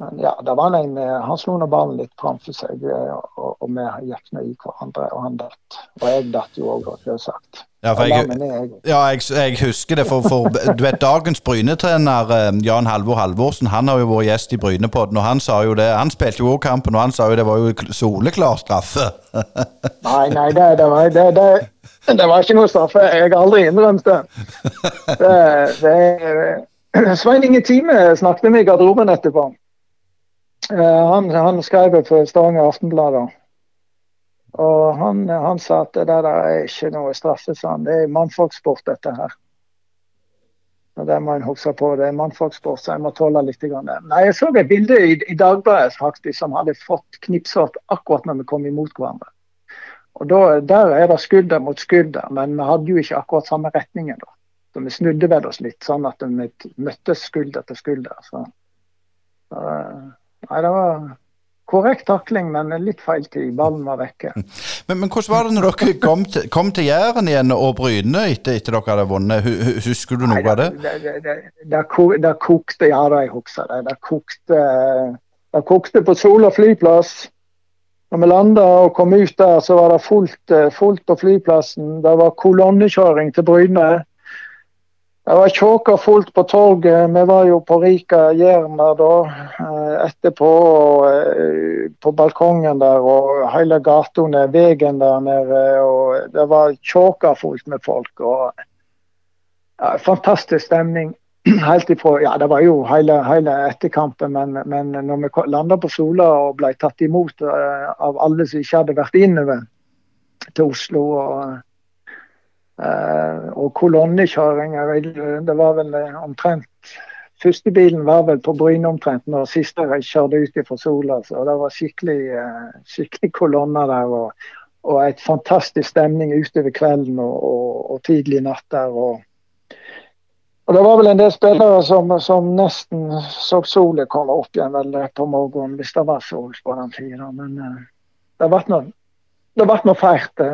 men ja, det var en, eh, han slo nå ballen litt framfor seg, eh, og, og vi gikk nå i hverandre. Og han datt. Og jeg datt jo òg, selvsagt. Ja, Jeg ja, jeg, jeg husker det, for, for du vet dagens Bryne-trener eh, Jan Halvor Halvorsen han har jo vært gjest i Brynepodden, og han sa jo det, han spilte jo også kampen, og han sa jo det var jo kl- soleklar straffe. Nei, nei, det, det, var, det, det, det var ikke noe straffe. Jeg har aldri innrømt det. det, det Svein Inge Time snakket med i garderoben etterpå. Eh, Han, han skrev for Stavanger Aftenblad. Og han, han sa at det der er ikke noe straffe, sa han. Det er mannfolksport, dette her. Og Det må en huske på. Det er mannfolksport, så jeg må tåle litt. Nei, Jeg så et bilde i, i Dagbladet faktisk, som hadde fått knipsått akkurat når vi kom imot hverandre. Og da, Der er det skulder mot skulder, men vi hadde jo ikke akkurat samme retningen. da. Så Vi snudde vel oss litt, sånn at vi møttes skulder til skulder. Så, så, nei, det var korrekt takling, men litt feil tid. Ballen var vekke. Men, men hvordan var det når dere kom til, kom til Jæren igjen og Bryne etter, etter dere hadde vunnet? Hu- hu- Husker du noe av det? Det, det, det, det, det kokte Ja da, jeg husker det. Det kokte, det kokte på Sola flyplass. Når vi landa og kom ut der, så var det fullt, eh, fullt på flyplassen. Det var kolonnekjøring til Bryne. Det var tjåka fullt på torget. Vi var jo på Rika Jæren der da eh, etterpå. Eh, på balkongen der og hele gatene, veien der nede. Og det var tjåka fullt med folk. og ja, fantastisk stemning. Helt ifra, ja, Det var jo hele, hele etterkampen, men, men når vi landa på Sola og ble tatt imot eh, av alle som ikke hadde vært innover til Oslo og, og kolonnekjøringer Det var vel eh, omtrent Første bilen var vel på Bryne omtrent når siste jeg kjørte ut fra Sola. så Det var skikkelig, eh, skikkelig kolonner der. og og et fantastisk stemning utover kvelden og, og, og tidlig natt der. Og, og det var vel en del spillere som, som nesten så solen komme opp igjen vel på morgenen, hvis det var sol på den tida. Men eh, det ble noe, det ble noe fælt.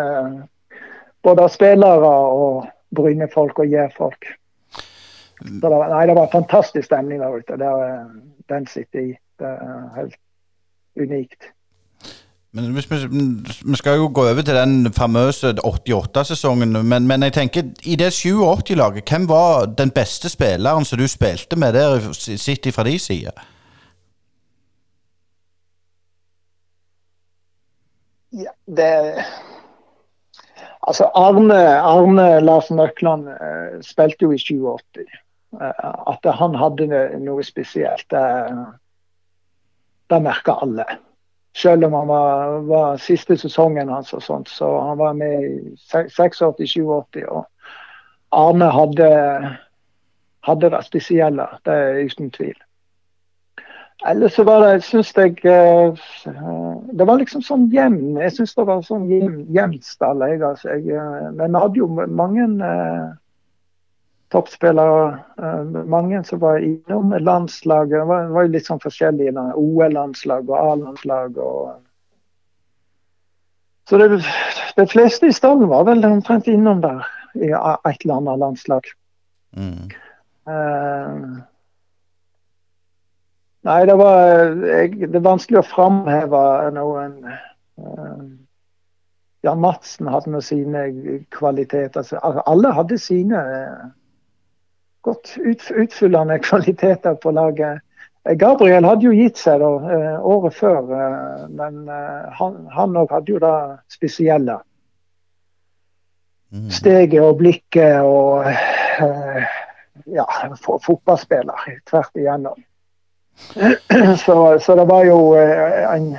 Eh, både av spillere og Bryne-folk og Jær-folk. Nei, det var, nei, det var fantastisk stemning der ute. Det er, den sitter i. Det er helt unikt. Men hvis vi, vi skal jo gå over til den famøse 88-sesongen, men, men jeg tenker, i det 87-laget, hvem var den beste spilleren som du spilte med der, sett fra de side? Ja, det Altså, Arne, Arne Larsen Økland uh, spilte jo i 87. Uh, at han hadde noe spesielt, det, det merka alle. Selv om han var, var siste sesongen hans og sånt, så han var med i 86-87. Og Arne hadde, hadde det spesielle, det er uten tvil. Ellers så var det, syns jeg eh, Det var liksom sånn jevn Jeg syns det var sånn jevnt stall. Altså, eh, men vi hadde jo mange eh, toppspillere. Eh, mange som var innom landslaget. Det var, var jo litt sånn forskjellig. OL-landslag og A-landslag. og så det, de fleste i stallen var vel omtrent innom der i et eller annet landslag. Mm. Uh, Nei, det var jeg, Det er vanskelig å framheve noen uh, Jan Madsen hadde med sine kvaliteter. Altså, alle hadde sine uh, godt ut, utfyllende kvaliteter på laget. Gabriel hadde jo gitt seg da, året før, men han òg hadde jo det spesielle. Mm. Steget og blikket og ja, fotballspiller tvert igjennom. Så, så, det var jo eh, en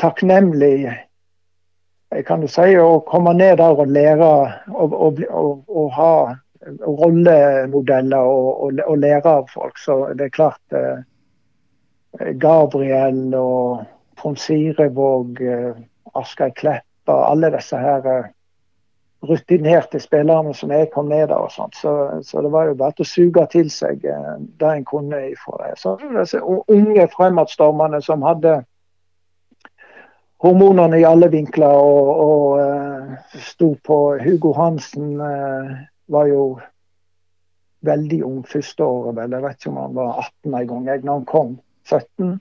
takknemlig kan du si, å komme ned der og lære å ha rollemodeller og, og, lære av folk. Så det er klart eh, Gabriel og Ponsirevåg, Sirevåg, eh, Asgeir Kleppa, alle disse her rutinerte spillerne som jeg kom ned av. og sånt, så, så, det var jo bare å suge til seg eh, det en kunne ifra det. Så disse unge fremadstormene som hadde hormonene i alle vinkler og, og uh, sto på Hugo Hansen uh, var jo veldig ung første året, vel. Jeg vet ikke om han var 18 en gang jeg, når han kom. 17?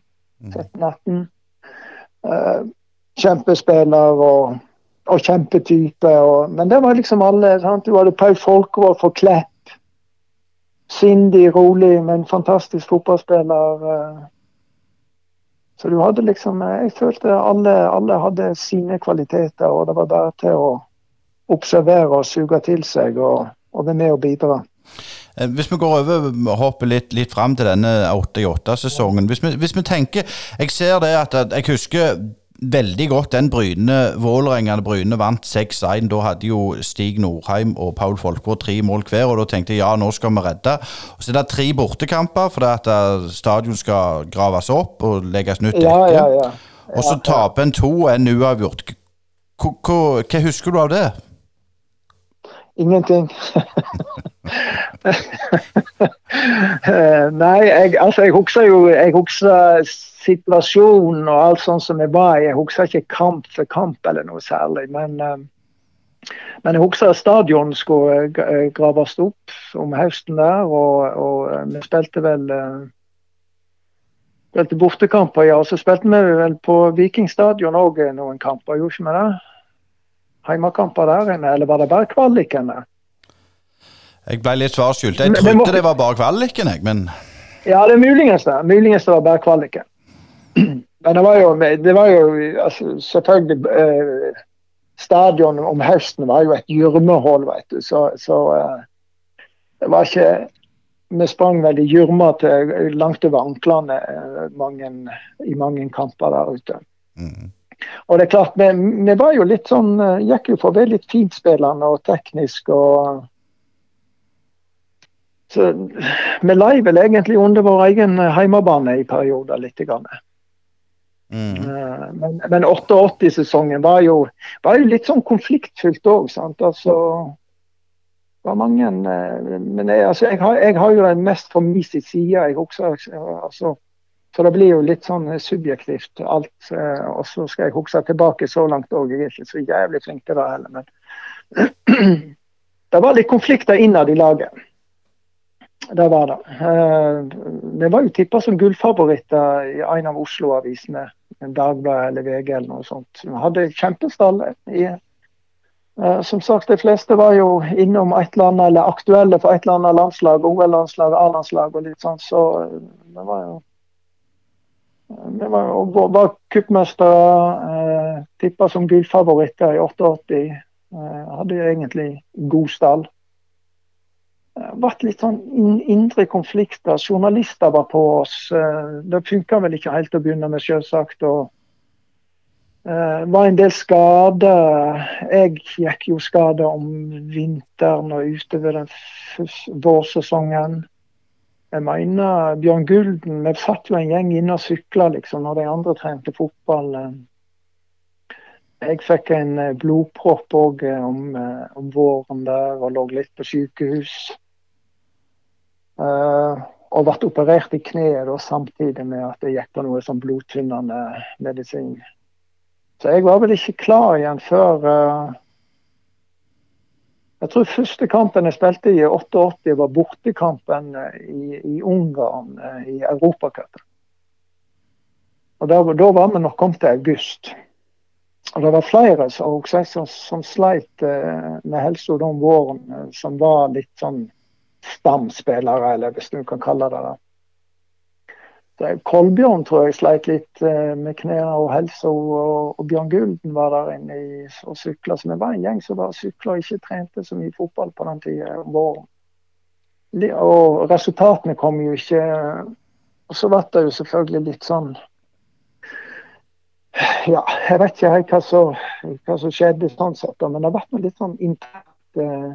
17-18. Uh, kjempespiller og og kjempetype. Og, men det var liksom alle. Sant? Du hadde Paul Folkevold for Klepp. Sindig, rolig, men fantastisk fotballspiller. Eh. Så du hadde liksom Jeg følte alle, alle hadde sine kvaliteter, og det var bare til å observere og suge til seg og, og være med og bidra. Eh, hvis vi går over og hopper litt, litt fram til denne 88-sesongen. Hvis, hvis, vi tenker Jeg ser det at, at jeg husker veldig godt den Bryne Vålerenga Bryne vant 6-1. Da hadde jo Stig Norheim og Paul Folkvord tre mål hver, og da tenkte jeg ja, nå skal vi redde. Og Så er det tre bortekamper fordi at eh, stadion skal graves opp og legges nytt dekke. Ja, ja, ja. Og så taper en to en uavgjort. Hva husker du av det? Ingenting. Nei, jeg, altså jeg husker jo Jeg husker situasjonen og alt sånn som jeg var. i. Jeg husker ikke kamp for kamp eller noe særlig. Men, uh, men jeg husker at stadion skulle uh, graves opp om høsten der. Og, og vi spilte vel spilte bortekamper, ja. Og så spilte vi vel på Vikingstadion òg noen kamper, gjorde ikke vi det? Heimekamper der inne, eller var det bare kvalikene? Jeg ble litt svarskyldt. Jeg trodde det var bare kvaliken, jeg, men Ja, det er muligens det. Muligens det var bare kvaliken. Men det var jo, det var jo altså, selvfølgelig eh, Stadion om høsten var jo et gjørmehull, vet du. Så, så eh, det var ikke Vi sprang vel i gjørma langt over anklene eh, i mange kamper der ute. Mm. Og det er klart, vi, vi, var jo litt sånn eh, Gikk jo for å være litt fintspillende og teknisk og så Vi lei vel egentlig under vår egen heimebane i perioder litt. Grann. Mm. Eh, men, men 88-sesongen var, var, jo litt sånn konfliktfylt òg. Altså, var mange, eh, men jeg, altså, jeg, har, jeg, har, jo den mest for min side. Jeg også, altså, så det blir jo litt sånn subjektivt alt. Eh, og så skal jeg huske tilbake så langt òg. Jeg er ikke så jævlig flink til det heller, men det var litt konflikter innad i laget. Det var det. Det var jo tippa som gullfavoritter i en av Oslo-avisene en Dagbladet eller VG eller noe sånt. Vi hadde kjempestall. Uh, som sagt, de fleste var jo innom et eller annet, eller aktuelle for et eller annet landslag. OL-landslag, A-landslag og litt sånn. Så uh, det var jo vi var, var, var kuppmestere, eh, tippa som gullfavoritter i 88. Eh, hadde egentlig god stall vært litt sånn indre konflikter. Journalister var på oss. Eh, det funka vel ikke helt å begynne med, selvsagt. Og det var en del skader. Jeg gikk jo skade om vinteren og utover den vårsesongen. Jeg mener Bjørn Gulden Vi satt jo en gjeng inne og sykla liksom, når de andre trente fotball. Jeg fikk en blodpropp òg om, om, våren der og lå litt på sykehus. Uh, og ble operert i kneet samtidig med at jeg gikk på noe sånn blodtynnende medisin. Så jeg var vel ikke klar igjen før uh, Jeg tror første kampen jeg spilte i 88, var bortekampen eh, i, i Ungarn i Europacupen. Og da, da, var vi nok kommet til august. Og det var flere som, som, som sleit uh, med helsa den våren, som var litt sånn stamspillere, eller hvis du kan kalle det det. Kolbjørn tror jeg sleit litt eh, med knærne og helsa, og, Bjørn Gulden var der inne og sykla. Så vi var en gjeng som bare sykla og ikke trente så mye fotball på den tida om våren. Og resultatene kom jo ikke. Og så ble det jo selvfølgelig litt sånn Ja, jeg vet ikke hva som, hva som skjedde sånn sett, men det ble litt sånn internt eh,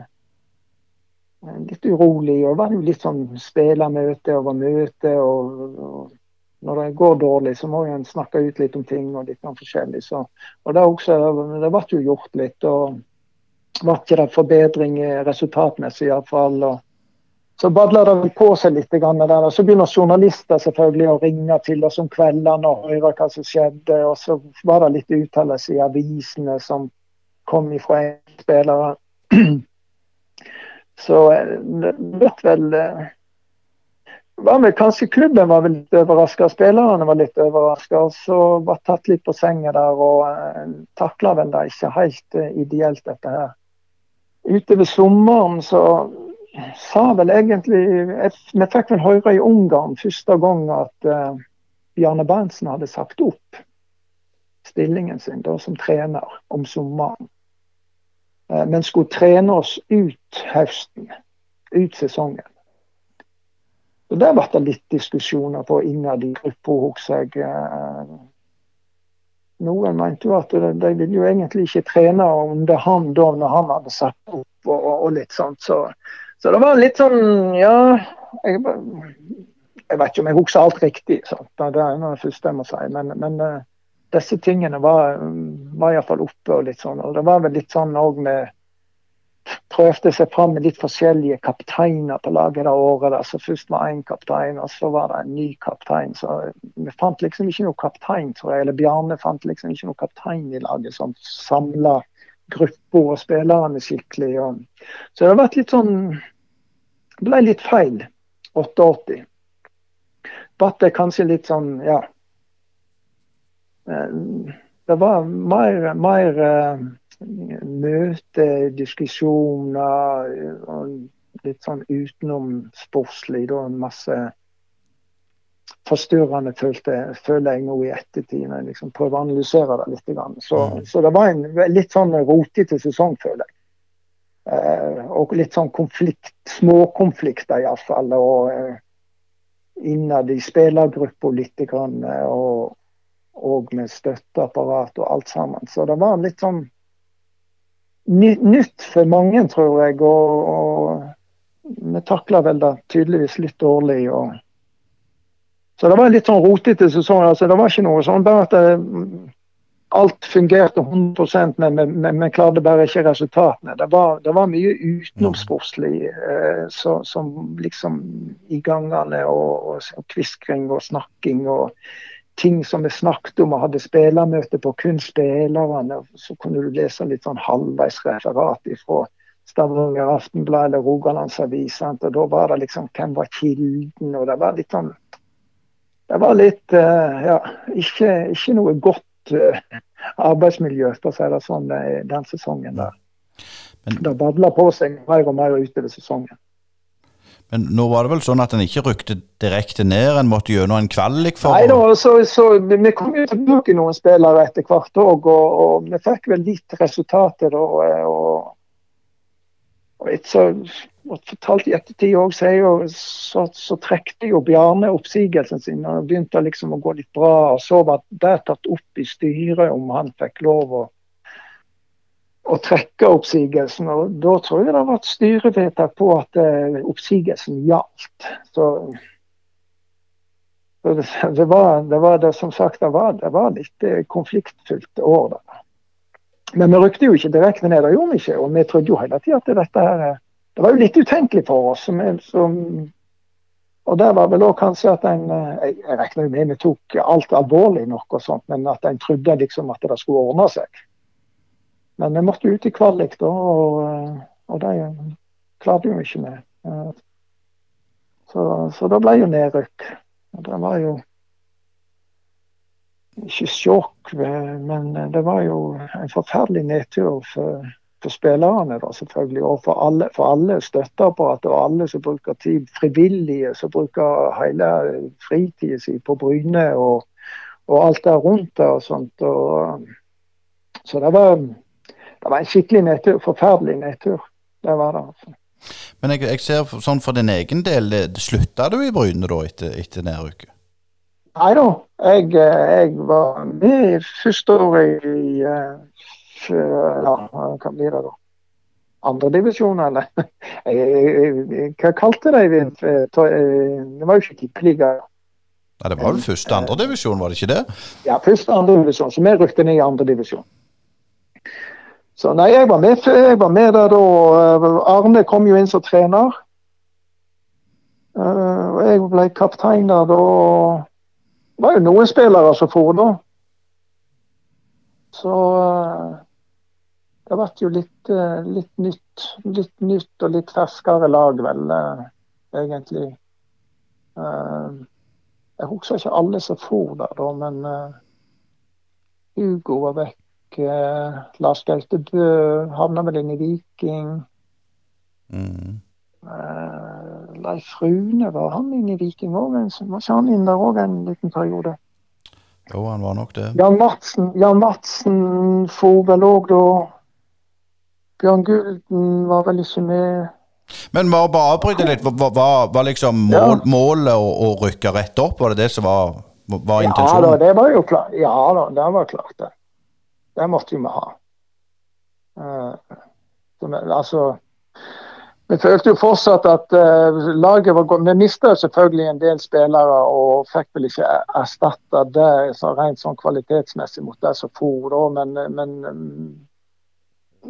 litt urolig. og var jo litt sånn spillermøte over møte. og, og når det går dårlig, så må en snakke ut litt om ting og litt forskjellig. Så, og det, også, det ble jo gjort litt. og var ikke det forbedring resultatmessig iallfall. Så badler det på seg litt. Der. Så begynner journalister selvfølgelig å ringe til oss om kveldene og høre hva som skjedde. Og så var det litt uttalelser i avisene som kom ifra spillere. Så eh, det ble vel eh, var vel Kanskje klubben var vel litt overraska, spillerne var litt overraska. Så var tatt litt på senga der og eh, takla vel det ikke helt uh, ideelt, dette her. Utover sommeren så sa vel egentlig Vi fikk vel høre i Ungarn første gang at uh, Bjarne Berntsen hadde sagt opp stillingen sin da, som trener om sommeren. Eh, men skulle trene oss ut høsten, ut sesongen. Så Der ble det litt diskusjoner på innad i gruppa, husker jeg. Eh, noen mente jo at de, ville jo egentlig ikke trene under han da, når han hadde satt opp og, og, og litt sånt. Så, så, det var litt sånn, ja Jeg, jeg vet ikke om jeg husker alt riktig, sant? det er det første jeg må si. Men, men eh, disse tingene var, var iallfall oppe. og litt sånn, og Det var vel litt sånn òg med Prøvde seg fram med litt forskjellige kapteiner på laget det året. så Først var én kaptein, og så var det en ny kaptein. så Vi fant liksom ikke noe kaptein, tror jeg. Eller Bjarne fant liksom ikke noe kaptein i laget som samla gruppa og spillerne skikkelig. Og, så det har vært litt sånn Det ble litt feil 88. Ble det kanskje litt sånn, ja det var mer, mer eh, møte, diskusjoner og litt sånn utenomsportslig. Da masse forstyrrende, følte, føler jeg nå i ettertid, når jeg liksom prøver å analysere det litt. Så, mm. så det var en litt sånn rotete sesong, føler jeg. Eh, og litt sånn konflikt, småkonflikter iallfall. Og eh, innad i spillergruppa litt. Grann, og, og med støtteapparat og alt sammen. Så det var litt sånn nytt for mange, tror jeg. Og, og vi takla vel det tydeligvis litt dårlig. Og... Så det var litt sånn rotete sesong. Altså, det var ikke noe sånn bare at det, alt fungerte 100 men vi klarte bare ikke resultatene. Det var, det var mye utenomsportslig eh, som liksom i gangene og, og, og kviskring og snakking. og ting som vi snakket om og hadde spillermøte på kun spillerne. Så kunne du lese litt sånn halvveis referat fra Stavanger Aftenblad eller Rogalandsavis. Og da var det liksom hvem var kilden? Og det var litt sånn Det var litt uh, Ja, ikke, ikke, noe godt uh, arbeidsmiljø, for å si det sånn, den sesongen der. Men, det babla på seg mer og mer utover sesongen. Men nå var det vel sånn at en ikke rykte direkte ned, en måtte gjennom en kvalik for Nei da, så, så, vi kom jo tilbake noen spillere etter hvert òg, og, og, vi fikk vel litt resultater. Og, og, og et, så, fortalt i ettertid òg, så, så, så trekte jo Bjarne oppsigelsen sin. og Begynte liksom å gå litt bra. og Så var det tatt opp i styret om han fikk lov å å trekke oppsigelsen. og Da tror jeg det har vært styrevedtak på at eh, oppsigelsen gjaldt. Så, så det, var, det var det som sagt det var, det var litt eh, konfliktfylt år. da. Men vi rykte jo ikke direkte ned, det gjorde vi ikke. Og vi trodde jo hele tida at dette her eh, Det var jo litt utenkelig for oss. Som, som, og der var vel òg kanskje at en Jeg, jeg regner med vi tok alt alvorlig nok, og sånt, men at en trodde liksom at det skulle ordne seg. Men vi måtte ut i kvalik, da, og, og det klarte vi ikke med. Så, så da ble jo nedrykk. Og det var jo ikke sjokk, men det var jo en forferdelig nedtur for, for spillerne, da, selvfølgelig. Og for alle, for alle støtteapparatet og alle som bruker tid. Frivillige som bruker hele fritida si på Bryne og, og, alt der rundt det og sånt. Og, så det var, det var en skikkelig nedtur. Forferdelig nedtur. Det var det. altså. Men jeg, jeg, ser sånn for din egen del, slutta du i Bryne da etter, etter uke? Nei da, jeg, jeg, var med første året i ja, hva blir det da? Andredivisjon, eller? Hva kalte de det? Det var jo ikke tippeliga. Nei, Det var vel første andredivisjon, var det ikke det? Ja, første andredivisjon. Så vi rykte ned i andredivisjon. Så nei, jeg var med, jeg var med der da. Arne kom jo inn som trener. Og jeg ble kaptein der da. Det var jo noen spillere som for da. Så det ble jo litt, litt, nytt. Litt nytt og litt ferskere lag, vel, egentlig. Jeg husker ikke alle som for der, da, men Hugo var vekk. Lars Gaute Bø havna vel inn i Viking. Mm. Leif Rune, var han inne i Viking òg? Var ikke han inne der òg en liten periode? Jo, han var nok det. Jan Madsen, Jan Madsen for vel òg da. Bjørn Gulden var vel ikke med. Men bare, bare avbryte litt. Var, var, var liksom mål, Ja. målet å, å rykke rett opp? Var det det som var, var Ja da, det var jo klart. Ja da, det var klart det. Det måtte vi ha. Eh, vi- altså Vi følte jo fortsatt at uh, laget var godt. Vi mista selvfølgelig en del spillere og fikk vel ikke erstatta det så rent sånn kvalitetsmessig mot det som for, men, men mm,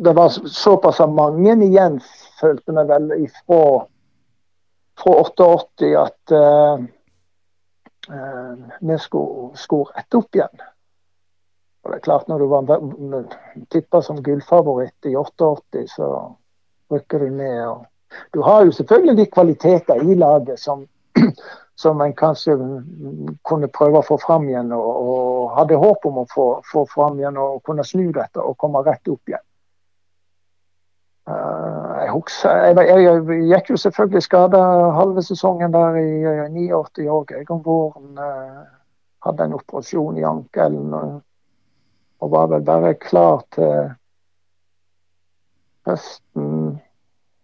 det var såpass mange igjen, følte vi vel, ifra, fra 88 at uh, uh, vi skulle, skulle rette opp igjen. Og det er klart Når du var tippa som gullfavoritt i 88, så rykker du ned. Og du har jo selvfølgelig de kvaliteter i laget som, som en kanskje kunne prøve å få fram igjen, og, og hadde håp om å få, få fram igjen og kunne snu dette og komme rett opp igjen. Eh, jeg, husker, jeg, jeg, jeg gikk jo selvfølgelig skada halve sesongen der i eh, 89 òg. Jeg om våren eh, hadde en operasjon i ankelen og, var vel bare klar til høsten.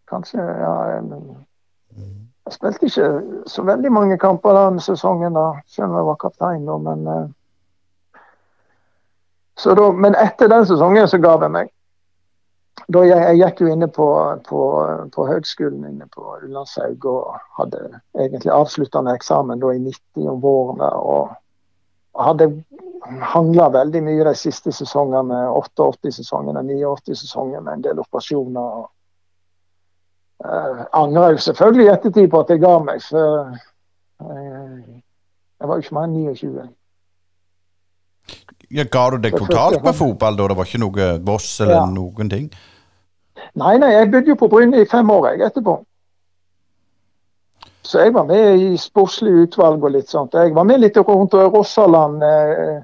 Kanskje, ja. Jeg spilte ikke så veldig mange kamper den sesongen, da, selv om jeg var kaptein. Da, men, eh, så da, men etter den sesongen så ga jeg meg. Da jeg, jeg gikk jo inne på, på, på høgskolen inne på Ullandshaug og hadde egentlig avsluttende eksamen da i 90 om våren. og hadde hangla veldig mye de siste sesongene, 88-sesongen og 89-sesongen med en del operasjoner. og Uh, angrer jo selvfølgelig i ettertid på at jeg ga meg, for uh, jeg var jo ikke mer enn 29. Ja, ga du deg totalt med fotball da? Det var ikke noe boss eller Ja. noen ting? Nei, nei, jeg bodde jo på Bryne i fem år jeg etterpå. Så jeg var med i sportslig utvalg og litt sånt. Jeg var med litt rundt Rossaland. Uh,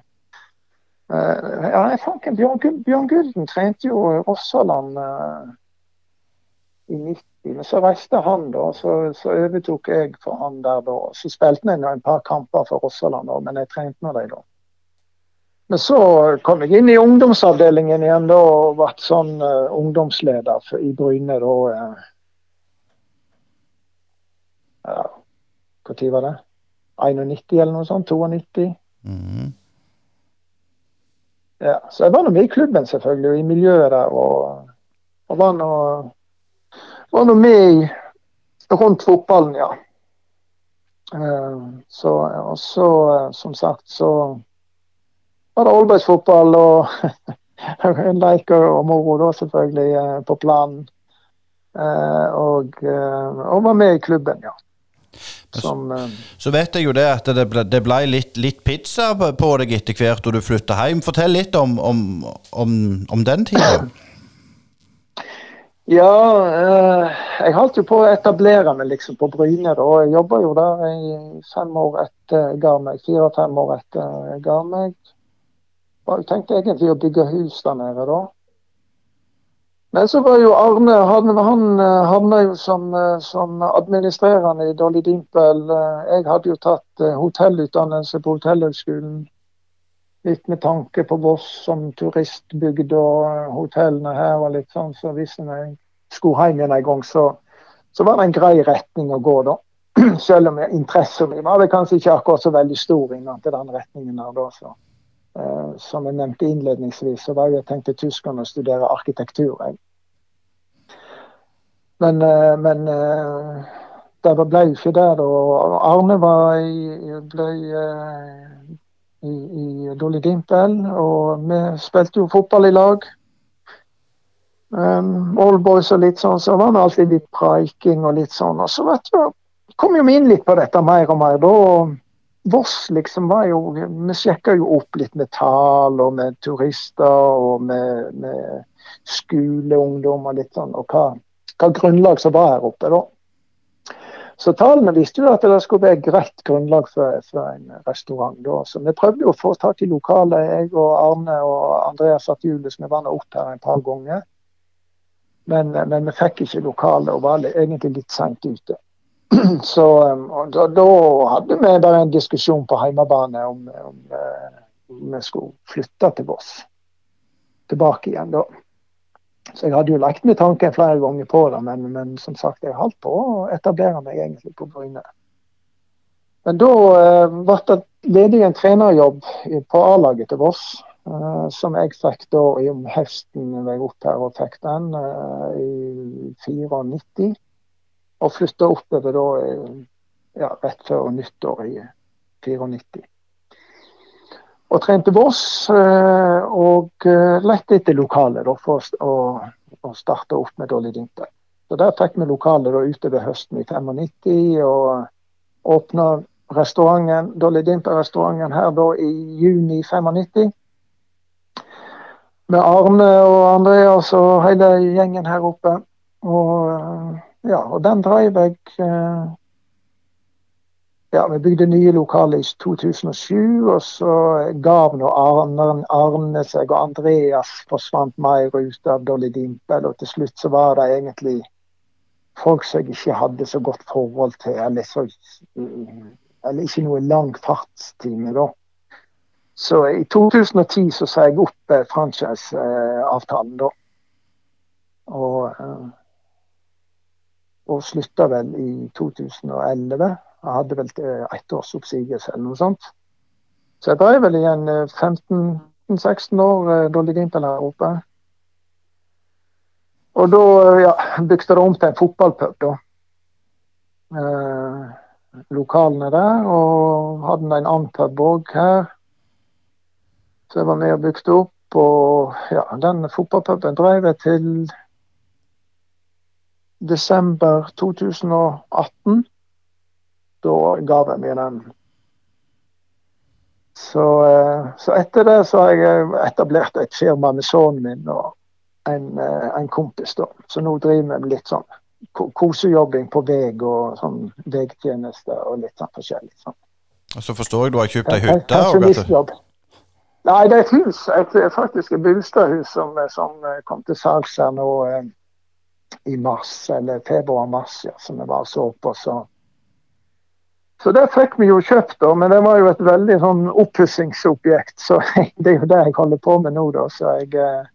ja, jeg fanken, Bjørn, Bjørn Gulden trente jo Rossaland i 90. Men så reiste han, da, så, så overtok jeg for han der da. Så spilte jeg en par kamper for Rossaland, da, men jeg trente med dem da. Men så kom jeg inn i ungdomsavdelingen igjen da, og ble sånn uh, ungdomsleder for, i Bryne da. Uh, ja, Når var det? 91 eller noe sånt? 92? Mhm. Ja, så jeg var nå med i klubben, selvfølgelig, og i miljøet der. Og, og var nå var nå med i, rundt fotballen, ja. Eh, så, og så, eh, som sagt, så var det Aalbergsfotball og leker og moro da, selvfølgelig, eh, på planen. Og, og var med i klubben, ja. Som, så vet jeg jo det at det ble, det ble litt, litt, pizza på deg etter hvert og du flytta hjem. Fortell litt om, om, om, om den tida. Ja, eh, jeg holdt jo på å etablere meg liksom på Bryne. da, Jeg jobba jo der i fem år etter jeg ga meg. Fire-fem år etter jeg ga meg. Jeg tenkte egentlig å bygge hus der nede da. Men så var jo Arne Han, han eh, havna jo som, eh, som, administrerende i Dolly Dimpel. Eh, jeg hadde jo tatt hotellutdannelse på Hotellhøgskolen litt med tanke på Voss som turistbygd og hotellene her og litt sånn. Så hvis jeg skulle hjem igjen en gang, så, så, var det en grei retning å gå, da. Selv om interessen min var kanskje ikke akkurat så veldig stor innenfor den retningen her da. Så. Uh, som jeg nevnte innledningsvis, så var jeg tenkt til Tyskland å studere arkitektur. Jeg. Men, uh, men uh, det ble jo ikke det, Og Arne var i, ble i, i Dolly Dimpel. Og vi spilte jo fotball i lag. Um, Allboys og litt sånn, så var det alltid litt preiking og litt sånn. Og så vet du, kom jo vi inn litt på dette mer og mer. da, Voss liksom var jo Vi sjekka jo opp litt med tall og med turister og med, med skoleungdom og litt sånn, og hva, hva grunnlag som var her oppe. da. Så tallene viste jo at det skulle være greit grunnlag for, for en restaurant. Da. Så vi prøvde jo å få tak i lokalet, jeg og Arne og Andreas Julius. Vi var opp her et par ganger. Men, men, vi fikk ikke lokale og var egentlig litt seint ute. Så da, da, hadde vi bare en diskusjon på hjemmebane om, om, eh, om vi skulle flytte til Voss. Tilbake igjen da. Så jeg hadde jo lagt meg tanken flere ganger på det, men, men som sagt, jeg holdt på å etablere meg egentlig på Bryne. Men da eh, ble det ledig en trenerjobb på A-laget til Voss. Eh, som jeg fikk da om høsten var jeg opp her og fikk den eh, i 94. Og flytta oppover da ja, rett før nyttår i 94 og trente Voss. Eh, og eh, lette etter lokale da, for å, starte opp med Dolly Dinter. Så Der fikk vi lokale da, utover høsten i 95 og åpna restauranten, Dolly Dimper-restauranten her da i juni 95. Med Arne og Andreas og hele gjengen her oppe. Og, eh, ja, og den drev jeg ja, vi bygde nye lokaler i 2007, og så gav nå Arne, Arne seg, og Andreas forsvant mer ut av Dolly Dimpel. Og til slutt så var det egentlig folk som jeg ikke hadde så godt forhold til, eller, så, eller ikke noe lang fartstime, da. Så i 2010 så sa jeg opp eh, franchise-avtalen, da. Og, eh, og slutta vel i 2011. Jeg hadde vel eh, ett års oppsigelse eller noe sånt. Så jeg drev vel igjen 15-16 eh, år eh, Dolly Dimpel her oppe. Og da ja, bygde det om til en fotballpub, da. Eh, lokalene der. Og hadde en annen pub òg her. Så jeg var med og bygde opp. Og ja, den fotballpuben drev jeg til desember 2018 da ga jeg meg den. Så, eh, så, etter det så har jeg etablert et firma med sønnen min og en, eh, en, kompis. da. Så nå driver vi med litt sånn kosejobbing på vei og sånn veitjenester og litt sånn forskjellig. Sånn. Så forstår jeg du har kjøpt ei hytte? Kanskje Nei, det er et hus. Et, faktisk et Bulstadhus som, som, kom til salgs her nå eh, i mars, eller februar-mars, ja, som vi bare så på. Så så det fikk vi jo kjøpt, da, men det var jo et veldig sånn oppussingsobjekt. Så det er jo det jeg holder på med nå, da. Så jeg eh,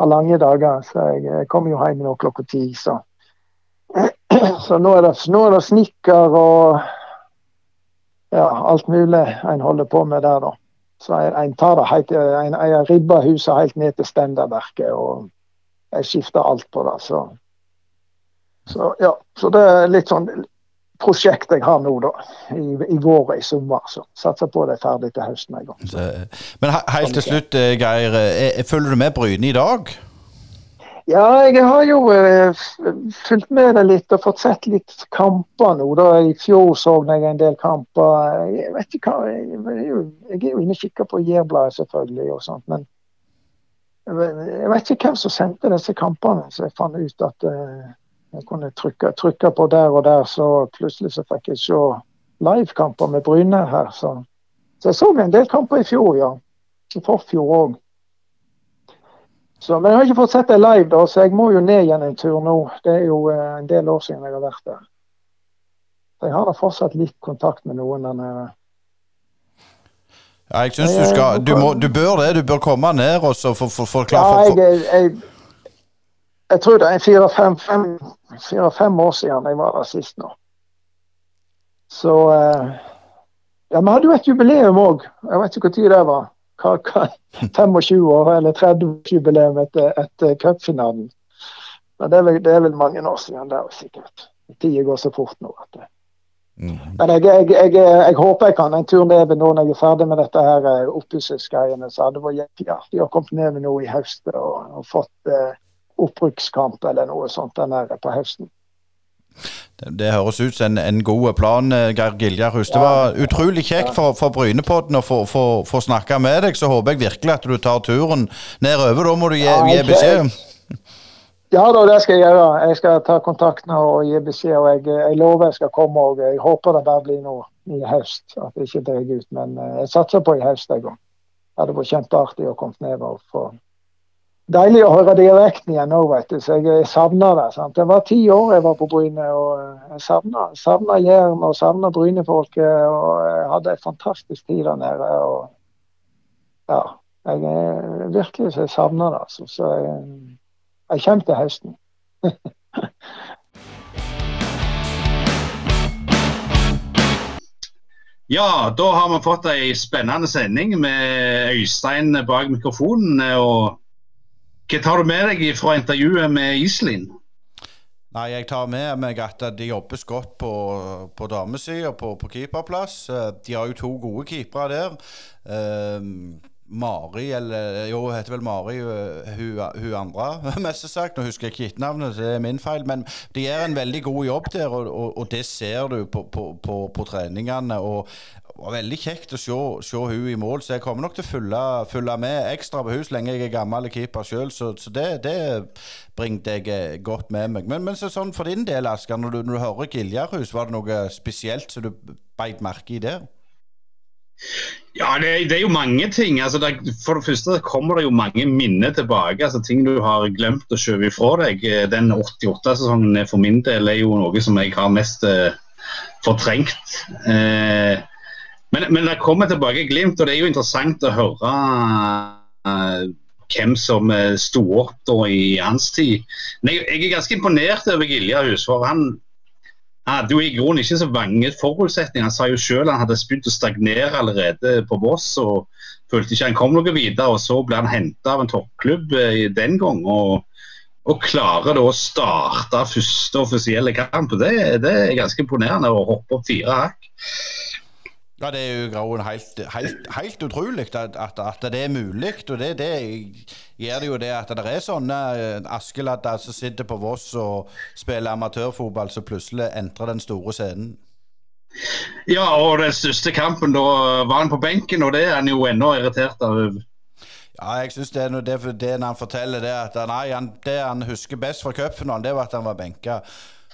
har lange dager. Så jeg, jeg kommer jo hjem nå klokka ti, så. Så nå er det, det snekker og ja, alt mulig en holder på med der, da. Så en tar det helt, en, en ribber huset helt ned til stenderverket, og jeg skifter alt på det. Så, så ja, så det er litt sånn prosjekt jeg har nå, da. I, i vår og i sommer. Så satser på det er ferdig til høsten en gang. Så. Men he helt til slutt, eh, Geir. Eh, følger du med Bryne i dag? Ja, jeg har jo uh, fulgt med det litt og fått sett litt kamper nå. da. I fjor så jeg en del kamper. Jeg vet ikke hva, jeg, er jo, jeg er jo inne og kikker på Jærbladet selvfølgelig og sånt. Men jeg vet ikke hvem som sendte disse kampene, så jeg fant ut at uh, jeg kunne trykke, trykke, på der og der, så plutselig så fikk jeg se livekamper med Bryne her. Så. så, jeg så en del kamper i fjor, ja. I forfjor òg. Men jeg har ikke fått sett det live, da, så jeg må jo ned igjen en tur nå. Det er jo eh, en del år siden jeg har vært der. Så jeg har da fortsatt litt kontakt med noen der nede. Ja, jeg syns du skal du, må, du, bør det. Du bør komme ned og så forklare for, for, Ja, jeg, jeg jeg tror det er fire-fem år siden jeg var der sist nå. Så eh, Ja, vi hadde jo et jubileum òg. Jeg vet ikke når det var. Hva, hva, 25 år eller 30-årsjubileum etter, etter cupfinalen. Men det er, vel, det er, vel, mange år siden det, sikkert. Tida går så fort nå. at det Mm. Men jeg, jeg, jeg, jeg, håper jeg kan en tur ned nå når jeg er ferdig med dette her eh, oppussingsgreiene. Så hadde det vært artig å komme ned nå i høst og, og fått eh, opprykkskamp eller noe sånt der nede på høsten. Det, det, høres ut som en, en god plan, eh, Geir Giljarhus. Det var utrolig kjekt for, for Brynepodden å få, snakke med deg. Så håper jeg virkelig at du tar turen nedover. Da må du gi, ja, gi beskjed. Ja da, det skal jeg gjøre. Jeg skal ta kontakt nå og gi beskjed. og jeg, jeg, lover jeg skal komme. og Jeg håper det bare blir noe i høst. At det ikke drar ut. Men eh, jeg satser på i høst en gang. Det hadde vært kjempeartig å komme ned og få deilig å høre dialekten igjen nå, vet du. Så jeg savner det. sant? Det var ti år jeg var på Bryne, og jeg savna Jæren og savna Brynefolket. Og jeg hadde en fantastisk tid der nede. og ja, jeg virkelig så jeg savner det. Altså. Så jeg, jeg kommer til høsten. Ja, da har vi fått ei spennende sending med Øystein bak mikrofonen. og hva tar du med deg fra intervjuet med Iselin? Nei, Jeg tar med meg at det jobbes godt på, på damesida, på, på keeperplass. Eh, de har jo to gode keepere der. Uh, Mari, eller jo, hun heter vel Mari, eh, hun, hun andre, mest sagt. Nå husker jeg ikke etternavnet, det er min feil. Men de gjør en veldig god jobb der, og, og, og det ser du på, på, på, på treningene. Og var veldig kjekt å se, se hun i mål, så jeg kommer nok til å følge, følge med ekstra på hus lenge jeg er gammel keeper sjøl. Så, så, det, det bringte jeg eh, godt med meg. Men, men så, sånn for din del, Asker, når du, når du hører Giljarhus, var det noe spesielt som du beit merke i der? Ja, det, det, er jo mange ting. Altså, det, for det første kommer det jo mange minner tilbake. altså Ting du har glemt å skjøve ifra deg. Den 88-sesongen for min del er jo noe som jeg har mest eh, fortrengt. Eh, men, men det kommer tilbake glimt, og det er jo interessant å høre uh, hvem som uh, sto opp da i hans tid. Men jeg, jeg er ganske imponert over Giljahus, for han hadde jo i grunnen ikke så mange forutsetninger. Han sa jo selv han hadde begynt å stagnere allerede på Voss og følte ikke han kom noe videre. og Så ble han henta av en toppklubb uh, den gang. og og klarer da å starte første offisielle kamp. Det, det er ganske imponerende å hoppe opp fire hakk. Ja, det er jo Grauen helt, helt, helt utrolig at, at, at, det er mulig. Og det, det, gjør det jo det at det er sånne eh, Askeladder som sitter på Voss og spiller amatørfotball, som plutselig entrer den store scenen. Ja, og den største kampen, da var han på benken, og det er han jo ennå irritert av. Ja, jeg synes det er det, det når han forteller det at nei, han, det han husker best fra cupfinalen, det var at han var benka.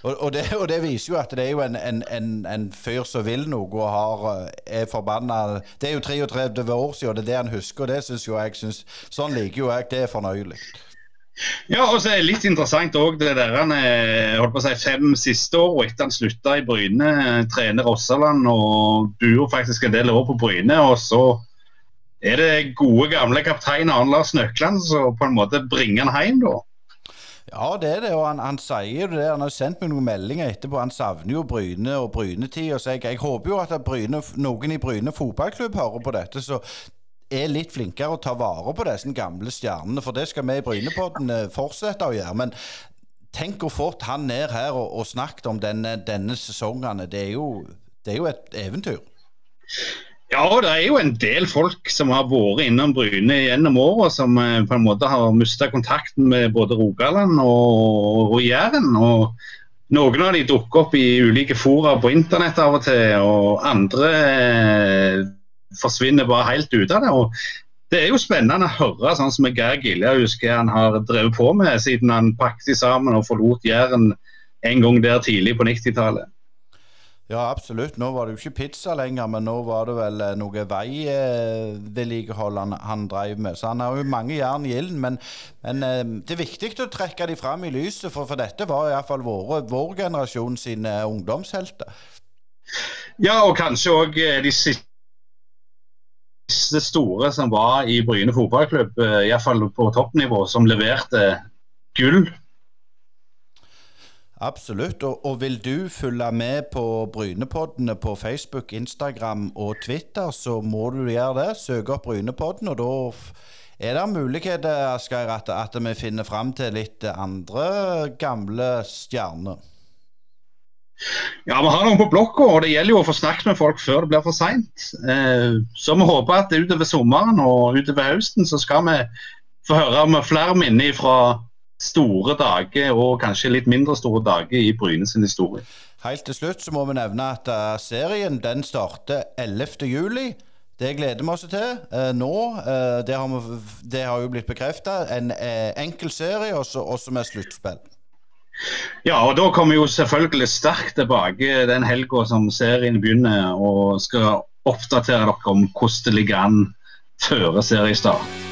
Og, og, det, og, det, viser jo at det er jo en, en, en, en fyr som vil noe og har, eh, er forbanna Det er jo 33 år siden, og det er det han husker, og det syns jo jeg synes, Sånn liker jo jeg. Det er fornøyelig. Ja, og så er det litt interessant òg det der han eh, holdt på å si fem siste år og etter han slutta i Bryne. Trener Rossaland og bor faktisk en del år på Bryne. Og så er det gode, gamle kaptein Arne Lars Nøkland som på en måte bringer han hjem, da. Ja, det er det, og han, han sier det. Han har sendt meg noen meldinger etterpå. Han savner jo Bryne og Brynetid. Så jeg, jeg håper jo at Bryne, noen i Bryne fotballklubb hører på dette. Så er litt flinkere å ta vare på disse gamle stjernene. For det skal vi i Brynepodden eh, fortsette å gjøre. Men tenk hvor fort han er her og, og snakket om denne, denne sesongen. Det er, jo, det er jo et eventyr. Ja, det er jo en del folk som har vært innom Bryne gjennom åra, som eh, på en måte har mista kontakten med både Rogaland og, og Jæren. og noen av de dukker opp i ulike fora på internett av og til, og andre eh, forsvinner bare helt ut av det. og det er jo spennende å høre sånn som Geir Giljaus hva han har drevet på med siden han pakket sammen og forlot Jæren en gang der tidlig på 90-tallet. Ja, absolutt. Nå var det jo ikke pizza lenger, men nå var det vel eh, noe veivedlikehold han, han drev med. Så han har jo mange jern i ilden. Men, men, eh, det er viktig å trekke de fram i lyset, for, for dette var iallfall vår, vår generasjon sine ungdomshelter. Ja, og kanskje òg eh, de siste store som var i Bryne fotballklubb, iallfall på toppnivå, som leverte gull Absolutt. Og, og, vil du følge med på Brynepoddene på Facebook, Instagram og Twitter, så må du gjøre det. Søk opp Brynepodden, og da er det muligheter Asgeir, at, at vi finner fram til litt andre gamle stjerner. Ja, vi har noen på blokka, og det gjelder jo å få snakket med folk før det blir for seint. Eh, så vi håper at utover sommeren og utover høsten så skal vi få høre om flere minner fra store dager og kanskje litt mindre store dager i Bryne sin historie. Helt til slutt så må vi nevne at uh, serien den starter 11.7. Det gleder vi oss til uh, nå. Uh, det, har vi, det, har jo blitt bekrefta. En enkel serie, også, med sluttspill. Ja, og da kommer jo selvfølgelig sterkt tilbake den helga som serien begynner, og skal oppdatere dere om hvordan det ligger an før seriestart.